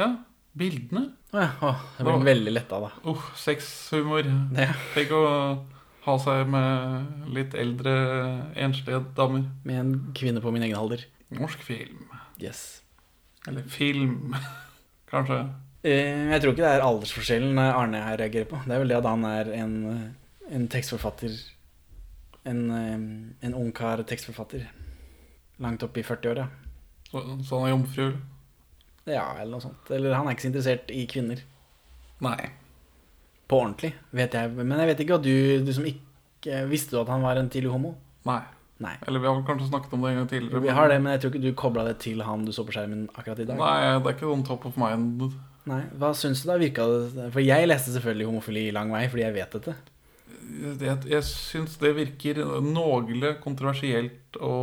ja bildene.
Ja, å, jeg blir veldig letta da.
Uh, sexhumor.
Ja.
Tenk å ha seg med litt eldre enslige damer.
Med en kvinne på min egen alder.
Norsk film.
Yes.
Eller film, kanskje.
Eh, Jeg tror ikke det er aldersforskjellen Arne her reagerer på. Det er vel det at han er en, en tekstforfatter En, eh, en ungkar tekstforfatter. Langt opp i 40-åra.
Så, så han er jomfru?
Ja, eller noe sånt. Eller han er ikke så interessert i kvinner.
Nei.
På ordentlig, vet jeg. Men jeg vet ikke at du, du som ikke Visste du at han var en tidlig homo?
Nei.
Nei.
Eller vi har kanskje snakket om det en gang tidligere.
Vi har det, men jeg tror ikke du kobla det til han du så på skjermen akkurat i dag.
Nei, det er ikke sånn top of mind.
Nei, Hva syns du da? Virka det For jeg leste selvfølgelig homofili lang vei, fordi jeg vet dette.
Jeg, jeg syns det virker noe kontroversielt å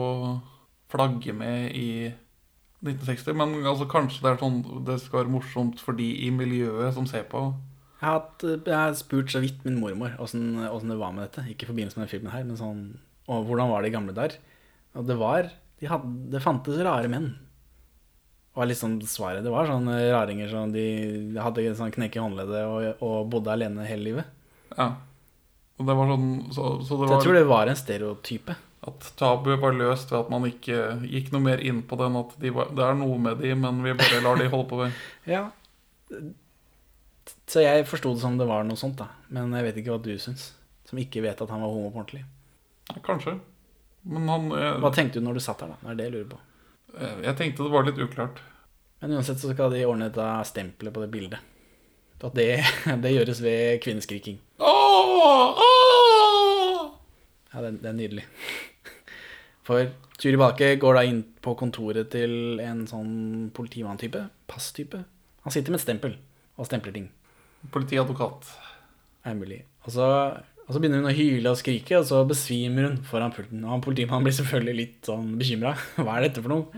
flagge med i 1960. Men altså, kanskje det er sånn det skal være morsomt for de i miljøet som ser på.
Jeg har, hatt, jeg har spurt så vidt min mormor åssen åssen det var med dette. Ikke i forbindelse med den filmen her, men sånn Og hvordan var det i gamle dager? Og det var de hadde, Det fantes rare menn. Var liksom svaret. Det var sånne raringer som de hadde sånn knekk i håndleddet og, og bodde alene hele livet.
Ja. Og det var sånn Så, så det var
jeg tror det var en stereotype.
At tabuet var løst ved at man ikke gikk noe mer inn på den. At de var, det er noe med de, men vi bare lar de holde på det.
Ja. Så jeg forsto det som det var noe sånt, da. Men jeg vet ikke hva du syns. Som ikke vet at han var homo på ordentlig.
Kanskje. Men han eh,
Hva tenkte du når du satt der, da? Det er det jeg lurer på.
Eh, Jeg tenkte det var litt uklart.
Men uansett så skal de ordne dette stempelet på det bildet. At det, det gjøres ved kvinneskriking.
Åh, åh!
Ja, det, det er nydelig. For Turi Bake går da inn på kontoret til en sånn politimann-type. Passtype. Han sitter med et stempel og stempler ting.
Politiadvokat.
Er mulig. Og så, og så begynner hun å hyle og skrike, og så besvimer hun foran pulten. Og han politimannen blir selvfølgelig litt sånn bekymra. Hva er dette for noe?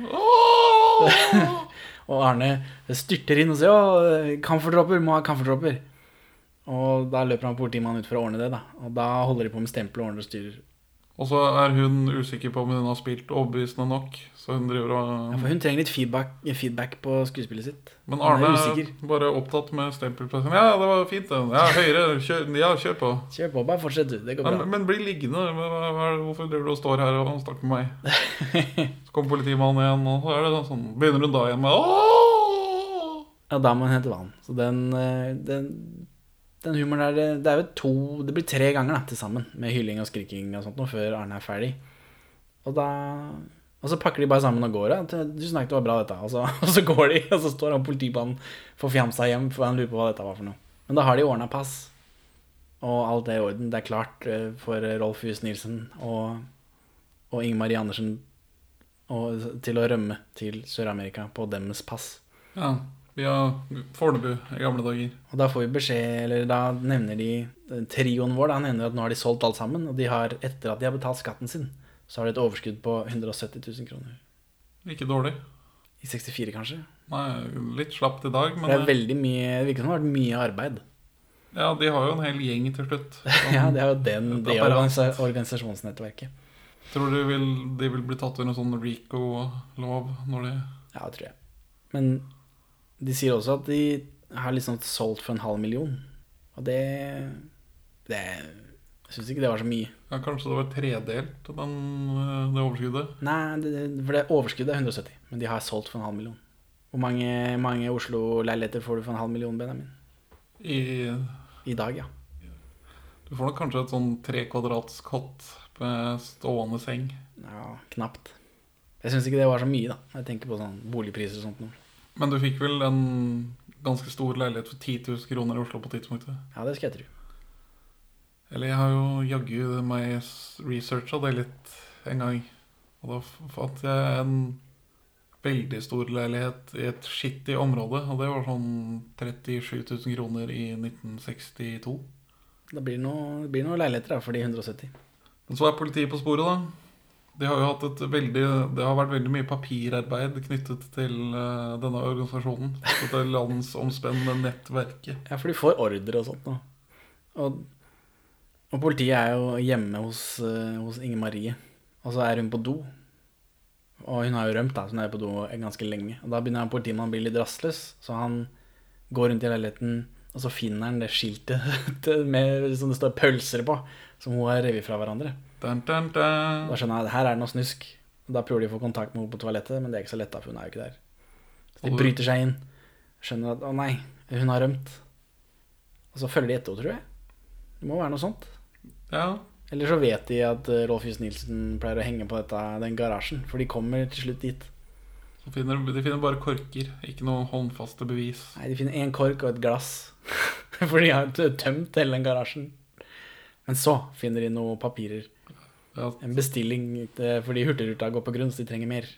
og Arne styrter inn og sier å, kamferdråper! må ha kamferdråper!' Og da løper han politimannen ut for å ordne det, da. Og da holder de på med stempel og ordner og styrer.
Og så er hun usikker på om hun har spilt overbevisende nok, så hun driver og
Ja, for hun trenger litt feedback, feedback på skuespillet sitt.
Men Arne
er
er
usikker.
bare opptatt med stempelplassen. Ja, det var fint, den. Ja, høyere. Kjør, ja, kjør på.
Kjør på, bare fortsett du. Det går bra.
Men, men bli liggende. Hvorfor driver du og står her og snakker med meg? Så kommer politimannen igjen, og så er det sånn Begynner hun da igjen med Åh!
Ja, da må hun hente vann. Så den, eh, den, den humoren der det- er jo to Det blir tre ganger da til sammen med hylling og skriking og sånt nå før Arne er ferdig. Og da Og så pakker de bare sammen og går. Ja. 'Du snakket det var bra, dette.' Og så, og så går de, og så står han politimannen forfjamsa hjem, for han lurer på hva dette var for noe. Men da har de ordna pass, og alt er i orden. Det er klart eh, for Rolf Hus Nilsen og, og Inger Marie Andersen og, til å rømme til Sør-Amerika på deres pass.
Ja, via Fornebu i gamle dager.
Og da får vi beskjed, eller da nevner de Trioen vår da nevner at nå har de solgt alt sammen, og de har, etter at de har betalt skatten sin, så har de et overskudd på 170 000 kroner.
Ikke dårlig.
I 64, kanskje?
Nei, litt slapt i dag, men
det er veldig mye Det virker som det har vært mye arbeid.
Ja, de har jo en hel gjeng til slutt.
ja, det er jo den, det organisa organisasjonsnettverket.
Tror du de vil, de vil bli tatt under sånn Rico-lov når de
Ja, det tror jeg. Men de sier også at de har liksom solgt for en halv million. Og det Det Jeg syns ikke det var så mye.
Ja, Kanskje det var tredelt, den, øh, det overskuddet?
Nei, det, for det overskuddet er 170, men de har solgt for en halv million. Hvor mange, mange Oslo-leiligheter får du for en halv million, Benjamin?
I,
I dag, ja.
Du får nok kanskje et sånn tre kvadrats kott med stående seng.
Ja, knapt. Jeg syns ikke det var så mye, da. Jeg tenker på sånn boligpriser og sånt. nå.
Men du fikk vel en ganske stor leilighet for 10 000 kroner i Oslo på tidspunktet?
Ja, det skal jeg tro.
Eller jeg har jo jaggu meg researcha det litt en gang. Og da fant jeg en veldig stor leilighet i et skittig område. Og det var sånn 37 000 kroner i 1962.
Da blir det noen blir noe leiligheter da, for de 170.
Men så er politiet på sporet, da. De har jo hatt et veldig, det har vært veldig mye papirarbeid knyttet til eh, denne organisasjonen. Dette landsomspennende nettverket.
Ja, for de får ordre og sånt nå. Og, og politiet er jo hjemme hos, eh, hos Inger Marie. Og så er hun på do. Og hun har jo rømt, da, så hun er på do ganske lenge. Og da begynner han politimannen å bli litt rastløs, så han går rundt i leiligheten, og så finner han det skiltet med, som det står pølser på, som hun har revet fra hverandre.
Dun, dun, dun.
Da skjønner jeg at her er det noe snusk. Da prøver de å få kontakt med henne på toalettet, men det er ikke så lett, da, for hun er jo ikke der. Så de bryter seg inn, skjønner at å nei, hun har rømt. Og så følger de etter henne, tror jeg. Det må være noe sånt.
Ja.
Eller så vet de at eh, Rolf Jus Nilsen pleier å henge på dette, den garasjen, for de kommer til slutt dit.
Så finner, de finner bare korker, ikke noen håndfaste bevis.
Nei, de finner én kork og et glass, for de har tømt hele den garasjen. Men så finner de noen papirer. En bestilling fordi Hurtigruta går på grunn, så de trenger mer.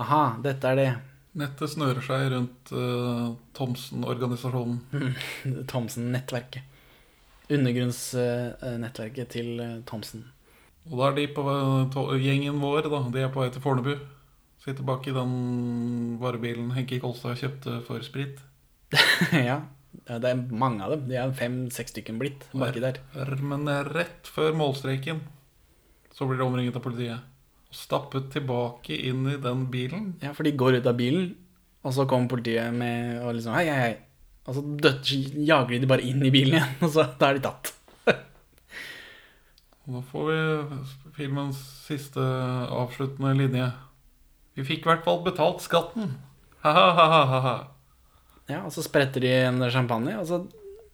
Aha, dette er det.
Nettet snører seg rundt uh, Thomsen-organisasjonen.
Thomsen-nettverket. Undergrunnsnettverket til eh, Thomsen.
Og da er de på to- gjengen vår, da. De er på vei til Fornebu. Sitter bak i den varebilen Henki Kolstad kjøpte for sprit.
ja, ja, det er mange av dem. De er fem-seks stykken blitt baki der.
Men rett før målstreken så blir de omringet av politiet. Og stappet tilbake inn i den bilen.
Ja, for de går ut av bilen, og så kommer politiet med og liksom hei, hei, hei. Og så død, jager de de bare inn i bilen igjen, og så da er de tatt.
Og da får vi filmens siste avsluttende linje. Vi fikk i hvert fall betalt skatten. Ha-ha-ha-ha.
Ja, og så spretter de en champagne, og så,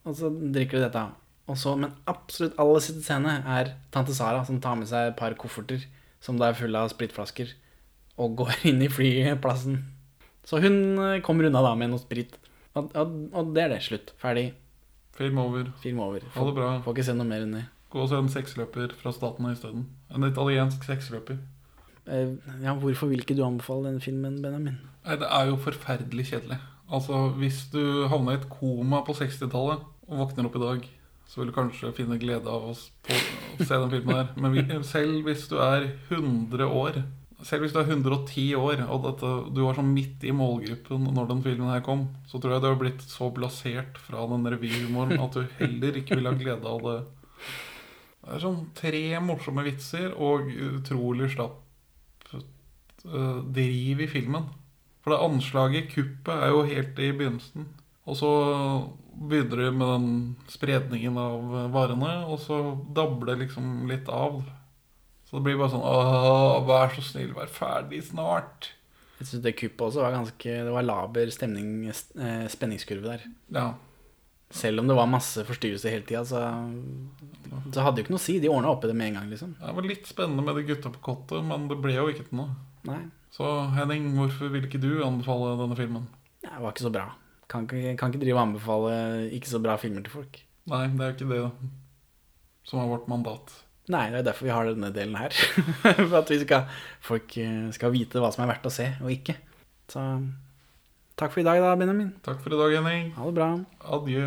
og så drikker de dette. Og så, men absolutt aller siste scene er tante Sara som tar med seg et par kofferter som da er fulle av spritflasker, og går inn i flyplassen. Så hun eh, kommer unna da med noe sprit. Og, og, og det er det. Slutt. Ferdig.
Film over.
Film over.
Ha det bra.
Får ikke se noe mer enn det.
Gå og se en seksløper fra Statene isteden. En italiensk seksløper.
Eh, Ja, hvorfor vil ikke du anbefale denne filmen, Benjamin?
Nei, det er jo forferdelig kjedelig. Altså, Hvis du havna i et koma på 60-tallet og våkner opp i dag, så vil du kanskje finne glede av å se den filmen her. Men vi, selv hvis du er 100 år, selv hvis du er 110 år, og dette, du var sånn midt i målgruppen når den filmen her kom, så tror jeg du har blitt så blasert fra den revyhumoren at du heller ikke vil ha glede av det. Det er sånn tre morsomme vitser og utrolig slapp eh, driv i filmen. For det anslaget, kuppet, er jo helt i begynnelsen. Og så begynner du med den spredningen av varene, og så dabler det liksom litt av. Så det blir bare sånn Åh, vær så snill, vær ferdig snart.
Jeg synes det kuppet også var ganske Det var laber stemning, eh, spenningskurve der.
Ja.
Selv om det var masse forstyrrelser hele tida, så, så hadde det jo ikke noe å si. De ordna opp i det med en gang, liksom.
Det var litt spennende med de gutta på kottet, men det ble jo ikke til noe.
Nei.
Så Henning, hvorfor vil ikke du anbefale denne filmen?
Det var ikke så bra. Kan ikke, kan ikke drive og anbefale ikke så bra filmer til folk.
Nei, det er jo ikke det som er vårt mandat.
Nei, det er derfor vi har denne delen her. For at vi skal, folk eh, skal vite hva som er verdt å se, og ikke. Så takk for i dag, da, Benjamin.
Takk for i dag, Henning.
Ha det bra.
Adjø.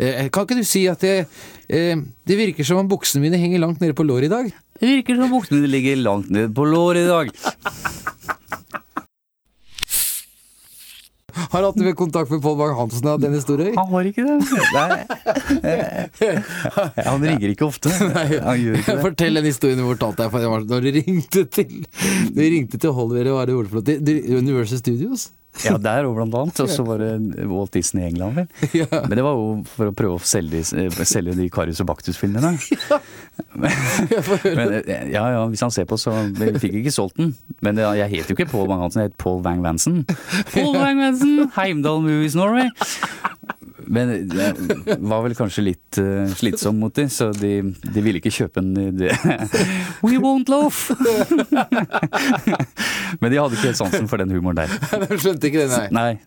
Eh, Kan ikke du si at det, eh, det virker som om buksene mine henger langt nede på låret i dag?
Det virker som om buksene mine ligger langt nede på låret i dag.
Har hatt med kontakt med Pål Bang-Hansen av den historien?
Han har ikke det. Nei. Han ringer ikke ofte. Han gjør ikke det.
Fortell den historien du fortalte deg for det du ringte til Du ringte til er det ordet for noe? Til- til Universal Studios?
Ja, der òg, blant annet. Og så var det Walt Disney i England, vel. Men det var jo for å prøve å selge, eh, selge de Karius og Baktus-filmene. Men eh, ja, ja, hvis han ser på, så Vi fikk ikke solgt den. Men jeg het jo ikke Paul Wang-Hansen, jeg het Paul Wang-Vansen. Paul Wang-Vansen, Heimdal Movies Norway. Men det var vel kanskje litt uh, slitsom mot dem, så de, de ville ikke kjøpe en De, We won't loaf! Men de hadde ikke helt sansen for den humoren der.
De skjønte ikke det, nei.
Nei.